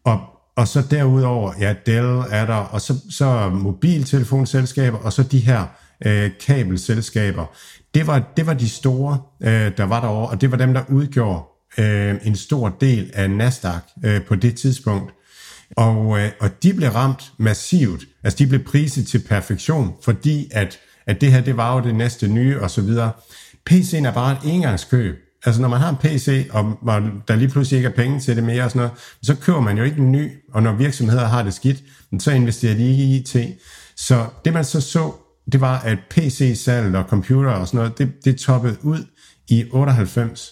og og så derudover, ja, Dell er der, og så, så mobiltelefonselskaber, og så de her øh, kabelselskaber. Det var, det var de store, øh, der var derovre, og det var dem, der udgjorde øh, en stor del af Nasdaq øh, på det tidspunkt. Og, øh, og de blev ramt massivt. Altså de blev priset til perfektion, fordi at, at det her, det var jo det næste nye og så videre. PC'en er bare et engangskøb. Altså når man har en PC, og der lige pludselig ikke er penge til det mere og sådan noget, så køber man jo ikke en ny, og når virksomheder har det skidt, så investerer de ikke i IT. Så det man så så, det var, at PC-salget og computer og sådan noget, det, det toppede ud i 98.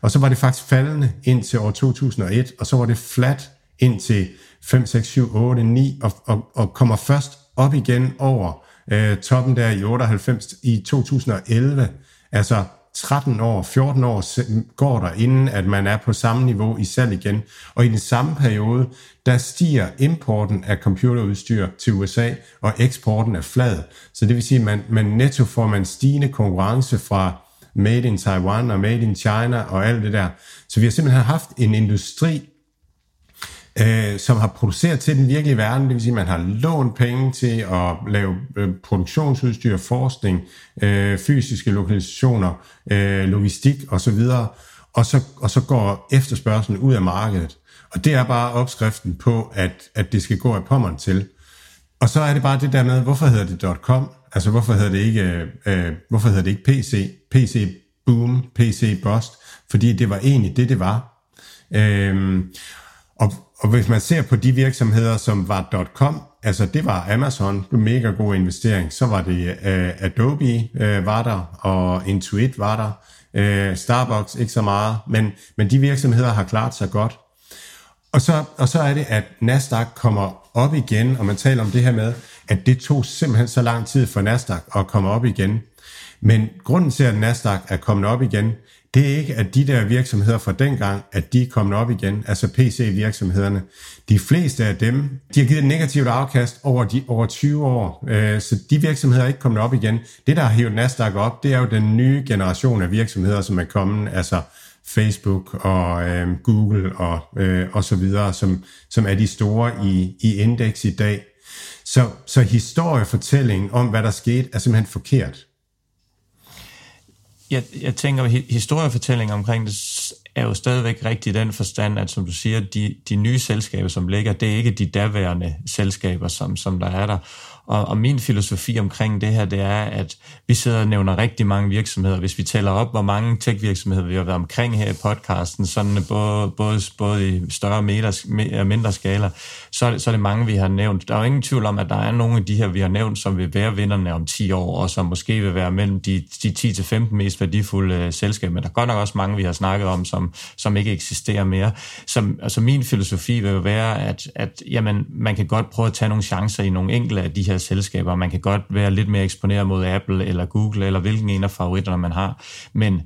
Og så var det faktisk faldende ind til år 2001, og så var det flat ind til 5, 6, 7, 8, 9, og, og, og kommer først op igen over øh, toppen der i 98 i 2011. Altså 13 år, 14 år går der, inden at man er på samme niveau i salg igen. Og i den samme periode, der stiger importen af computerudstyr til USA, og eksporten er flad. Så det vil sige, at man, man netto får man stigende konkurrence fra Made in Taiwan og Made in China og alt det der. Så vi har simpelthen haft en industri, øh, som har produceret til den virkelige verden, det vil sige, at man har lånt penge til at lave øh, produktionsudstyr, forskning, øh, fysiske lokalisationer, øh, logistik osv., og så, og så går efterspørgselen ud af markedet. Og det er bare opskriften på, at, at det skal gå af pommeren til. Og så er det bare det der med, hvorfor hedder det .com? Altså hvorfor hedder det ikke, øh, øh hvorfor hedder det ikke PC? PC boom, PC bust, fordi det var egentlig det, det var. Øhm, og, og hvis man ser på de virksomheder, som var .com, altså det var Amazon, en mega god investering, så var det uh, Adobe uh, var der, og Intuit var der, uh, Starbucks ikke så meget, men, men de virksomheder har klaret sig godt. Og så, og så er det, at Nasdaq kommer op igen, og man taler om det her med, at det tog simpelthen så lang tid for Nasdaq at komme op igen. Men grunden til, at Nasdaq er kommet op igen, det er ikke, at de der virksomheder fra dengang, at de er kommet op igen, altså PC-virksomhederne. De fleste af dem, de har givet et negativt afkast over, de, over 20 år, øh, så de virksomheder er ikke kommet op igen. Det, der har hævet Nasdaq op, det er jo den nye generation af virksomheder, som er kommet, altså Facebook og øh, Google og, øh, og så videre, som, som er de store i, i indeks i dag. Så, så historiefortællingen om, hvad der skete, er simpelthen forkert. Jeg, jeg tænker, at historiefortællingen omkring det er jo stadigvæk rigtig i den forstand, at som du siger, de, de nye selskaber, som ligger, det er ikke de daværende selskaber, som, som der er der. Og, og min filosofi omkring det her, det er, at vi sidder og nævner rigtig mange virksomheder. Hvis vi tæller op, hvor mange tech-virksomheder vi har været omkring her i podcasten, sådan både, både, både i større og mindre skala, så er, det, så er det mange, vi har nævnt. Der er jo ingen tvivl om, at der er nogle af de her, vi har nævnt, som vil være vinderne om 10 år, og som måske vil være mellem de, de 10-15 mest værdifulde uh, selskaber. Men der er godt nok også mange, vi har snakket om, som, som ikke eksisterer mere. Som, altså min filosofi vil jo være, at, at jamen, man kan godt prøve at tage nogle chancer i nogle enkelte af de her selskaber. Man kan godt være lidt mere eksponeret mod Apple eller Google, eller hvilken en af favoritterne man har. Men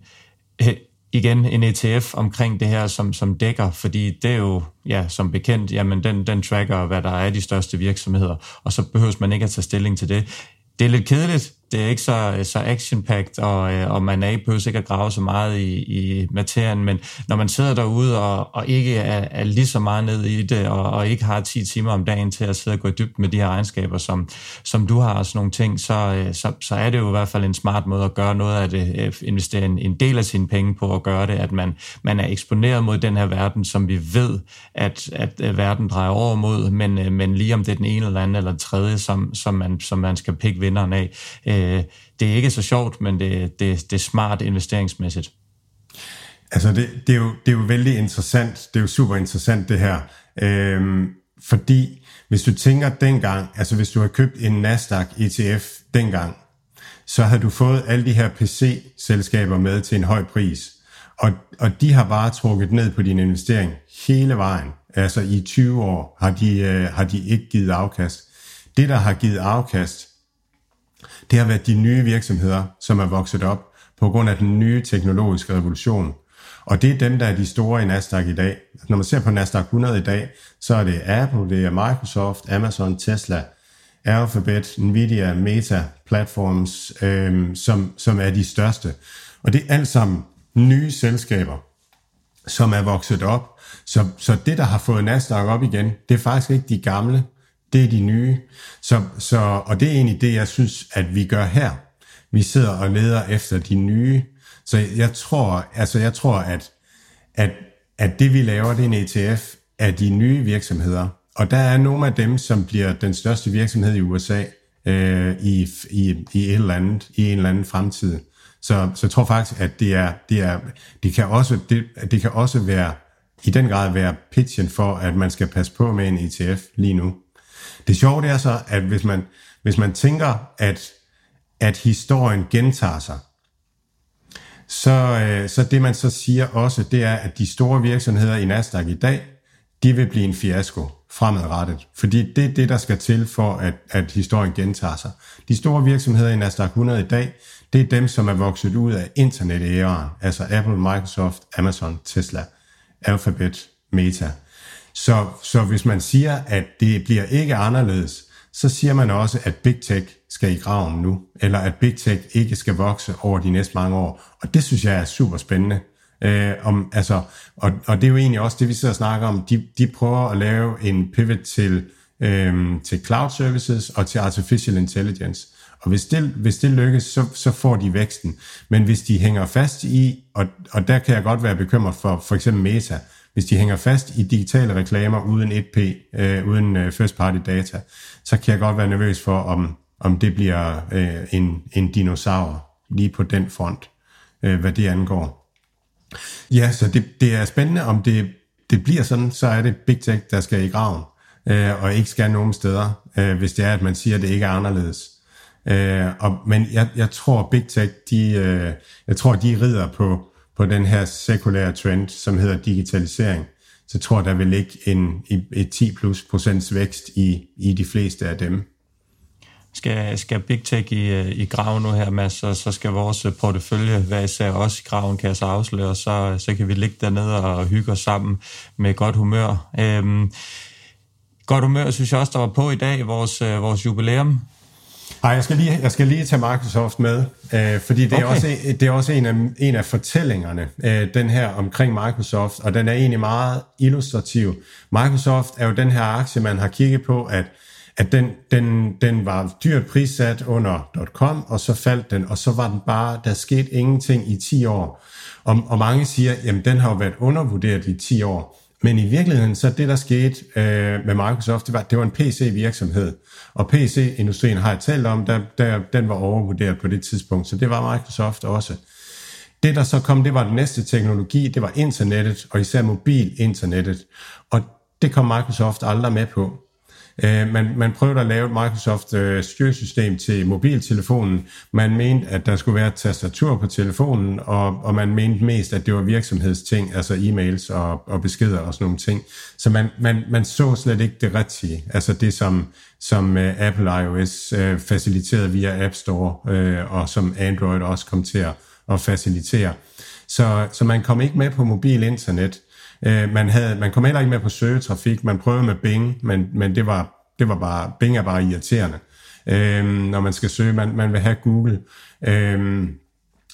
øh, igen en ETF omkring det her, som, som dækker, fordi det er jo, ja, som bekendt, jamen den, den tracker, hvad der er de største virksomheder, og så behøver man ikke at tage stilling til det. Det er lidt kedeligt, det er ikke så, så action og, øh, og man er ikke behøver ikke at grave så meget i, i materien, men når man sidder derude og, og ikke er, er lige så meget ned i det, og, og ikke har 10 timer om dagen til at sidde og gå i dybt med de her egenskaber, som, som du har og sådan nogle ting, så, øh, så, så er det jo i hvert fald en smart måde at gøre noget af det, øh, investere en, en del af sine penge på at gøre det, at man, man er eksponeret mod den her verden, som vi ved, at, at verden drejer over mod, men, men lige om det er den ene eller anden eller den tredje, som, som, man, som man skal pikke vinderen af, Øh, det er ikke så sjovt, men det, det, det er smart investeringsmæssigt. Altså, det, det, er jo, det er jo vældig interessant. Det er jo super interessant, det her. Øhm, fordi hvis du tænker dengang, altså hvis du har købt en Nasdaq ETF dengang, så havde du fået alle de her PC-selskaber med til en høj pris. Og, og de har bare trukket ned på din investering hele vejen. Altså i 20 år har de, øh, har de ikke givet afkast. Det, der har givet afkast, det har været de nye virksomheder, som er vokset op på grund af den nye teknologiske revolution. Og det er dem, der er de store i Nasdaq i dag. Når man ser på Nasdaq 100 i dag, så er det Apple, det er Microsoft, Amazon, Tesla, Alphabet, Nvidia, Meta platforms, øhm, som, som er de største. Og det er alt sammen nye selskaber, som er vokset op. Så, så det, der har fået Nasdaq op igen, det er faktisk ikke de gamle det er de nye. Så, så, og det er egentlig det, jeg synes, at vi gør her. Vi sidder og leder efter de nye. Så jeg tror, altså jeg tror at, at, at det vi laver, det er en ETF af de nye virksomheder. Og der er nogle af dem, som bliver den største virksomhed i USA øh, i, i, i, et eller andet, i en eller anden fremtid. Så, så jeg tror faktisk, at det, er, det, er, det, kan også, det, det kan også være i den grad være pitchen for, at man skal passe på med en ETF lige nu. Det sjove det er så, at hvis man, hvis man tænker, at, at historien gentager sig, så, øh, så det man så siger også, det er, at de store virksomheder i Nasdaq i dag, de vil blive en fiasko fremadrettet. Fordi det er det, der skal til for, at, at historien gentager sig. De store virksomheder i Nasdaq 100 i dag, det er dem, som er vokset ud af internet-æraen. Altså Apple, Microsoft, Amazon, Tesla, Alphabet, Meta. Så, så hvis man siger, at det bliver ikke anderledes, så siger man også, at Big Tech skal i graven nu, eller at Big Tech ikke skal vokse over de næste mange år. Og det synes jeg er super spændende. Øh, om, altså, og, og det er jo egentlig også det, vi sidder og snakker om. De, de prøver at lave en pivot til, øh, til cloud services og til artificial intelligence. Og hvis det, hvis det lykkes, så, så får de væksten. Men hvis de hænger fast i, og, og der kan jeg godt være bekymret for for eksempel Meta, hvis de hænger fast i digitale reklamer uden 1P, øh, uden øh, first party data, så kan jeg godt være nervøs for, om, om det bliver øh, en, en dinosaur lige på den front, øh, hvad det angår. Ja, så det, det er spændende, om det, det bliver sådan, så er det Big Tech, der skal i graven, øh, og ikke skal nogen steder, øh, hvis det er, at man siger, at det ikke er anderledes. Øh, og, men jeg, jeg tror, Big Tech, de, øh, jeg tror, de rider på, på den her sekulære trend, som hedder digitalisering. Så jeg tror, der vil ligge en, et 10 plus procents vækst i, i de fleste af dem. Skal, skal Big Tech i, øh, i graven nu her, Mads, så, så skal vores øh, portefølje være især også i graven, kan jeg så afsløre, så, øh, så kan vi ligge dernede og hygge os sammen med godt humør. Øhm, godt humør synes jeg også, der var på i dag, vores, vores jubilæum. Nej, jeg skal lige, jeg skal lige tage Microsoft med, øh, fordi det er, okay. også, det er også en af, en af fortællingerne, øh, den her omkring Microsoft, og den er egentlig meget illustrativ. Microsoft er jo den her aktie, man har kigget på, at at den, den, den var dyrt prissat under .com, og så faldt den, og så var den bare, der skete ingenting i 10 år. Og, og mange siger, jamen den har jo været undervurderet i 10 år. Men i virkeligheden, så det der skete øh, med Microsoft, det var, det var en PC-virksomhed. Og PC-industrien har jeg talt om, der, der, den var overvurderet på det tidspunkt, så det var Microsoft også. Det der så kom, det var den næste teknologi, det var internettet, og især mobil-internettet. Og det kom Microsoft aldrig med på. Øh, man, man prøvede at lave et Microsoft øh, styresystem til mobiltelefonen. Man mente, at der skulle være et tastatur på telefonen, og, og man mente mest, at det var virksomhedsting, altså e-mails og, og beskeder og sådan nogle ting. Så man, man, man så slet ikke det rigtige, altså det som, som øh, Apple iOS øh, faciliterede via App Store, øh, og som Android også kom til at, at facilitere. Så, så man kom ikke med på mobil internet. Øh, man, havde, man kom heller ikke med på søgetrafik. Man prøvede med Bing, men, men det, var, det var bare, Bing er bare irriterende, øh, når man skal søge. Man, man vil have Google. Øh,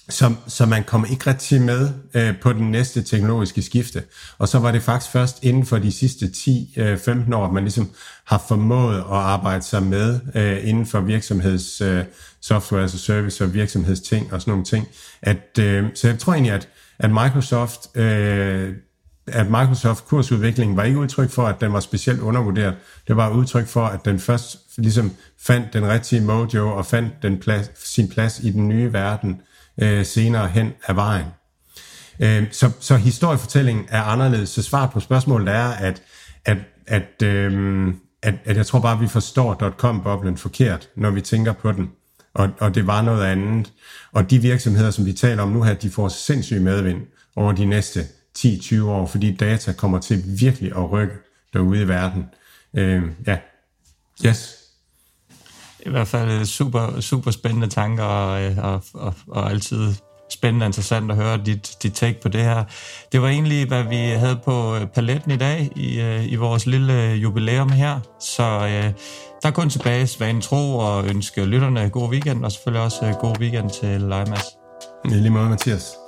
så, så man kom ikke rigtig med øh, på den næste teknologiske skifte. Og så var det faktisk først inden for de sidste 10-15 øh, år, at man ligesom har formået at arbejde sig med øh, inden for virksomheds øh, software as a service og virksomhedsting og sådan nogle ting. At, øh, så jeg tror egentlig, at, at Microsoft øh, at Microsoft kursudvikling var ikke udtryk for, at den var specielt undervurderet. Det var udtryk for, at den først ligesom fandt den rigtige mojo og fandt den plads, sin plads i den nye verden øh, senere hen af vejen. Øh, så, så historiefortællingen er anderledes. Så svaret på spørgsmålet er, at, at, at, øh, at, at jeg tror bare, at vi forstår .com-boblen forkert, når vi tænker på den. Og, og det var noget andet. Og de virksomheder, som vi taler om nu her, de får sindssyg medvind over de næste 10-20 år, fordi data kommer til virkelig at rykke derude i verden. Øh, ja, yes. I hvert fald super, super spændende tanker, og, og, og, og altid spændende og interessant at høre dit, dit take på det her. Det var egentlig, hvad vi havde på øh, paletten i dag i, øh, i vores lille jubilæum her. Så øh, der er kun tilbage svanen tro og ønske lytterne god weekend, og selvfølgelig også øh, god weekend til Leimas. I lige måde, Mathias.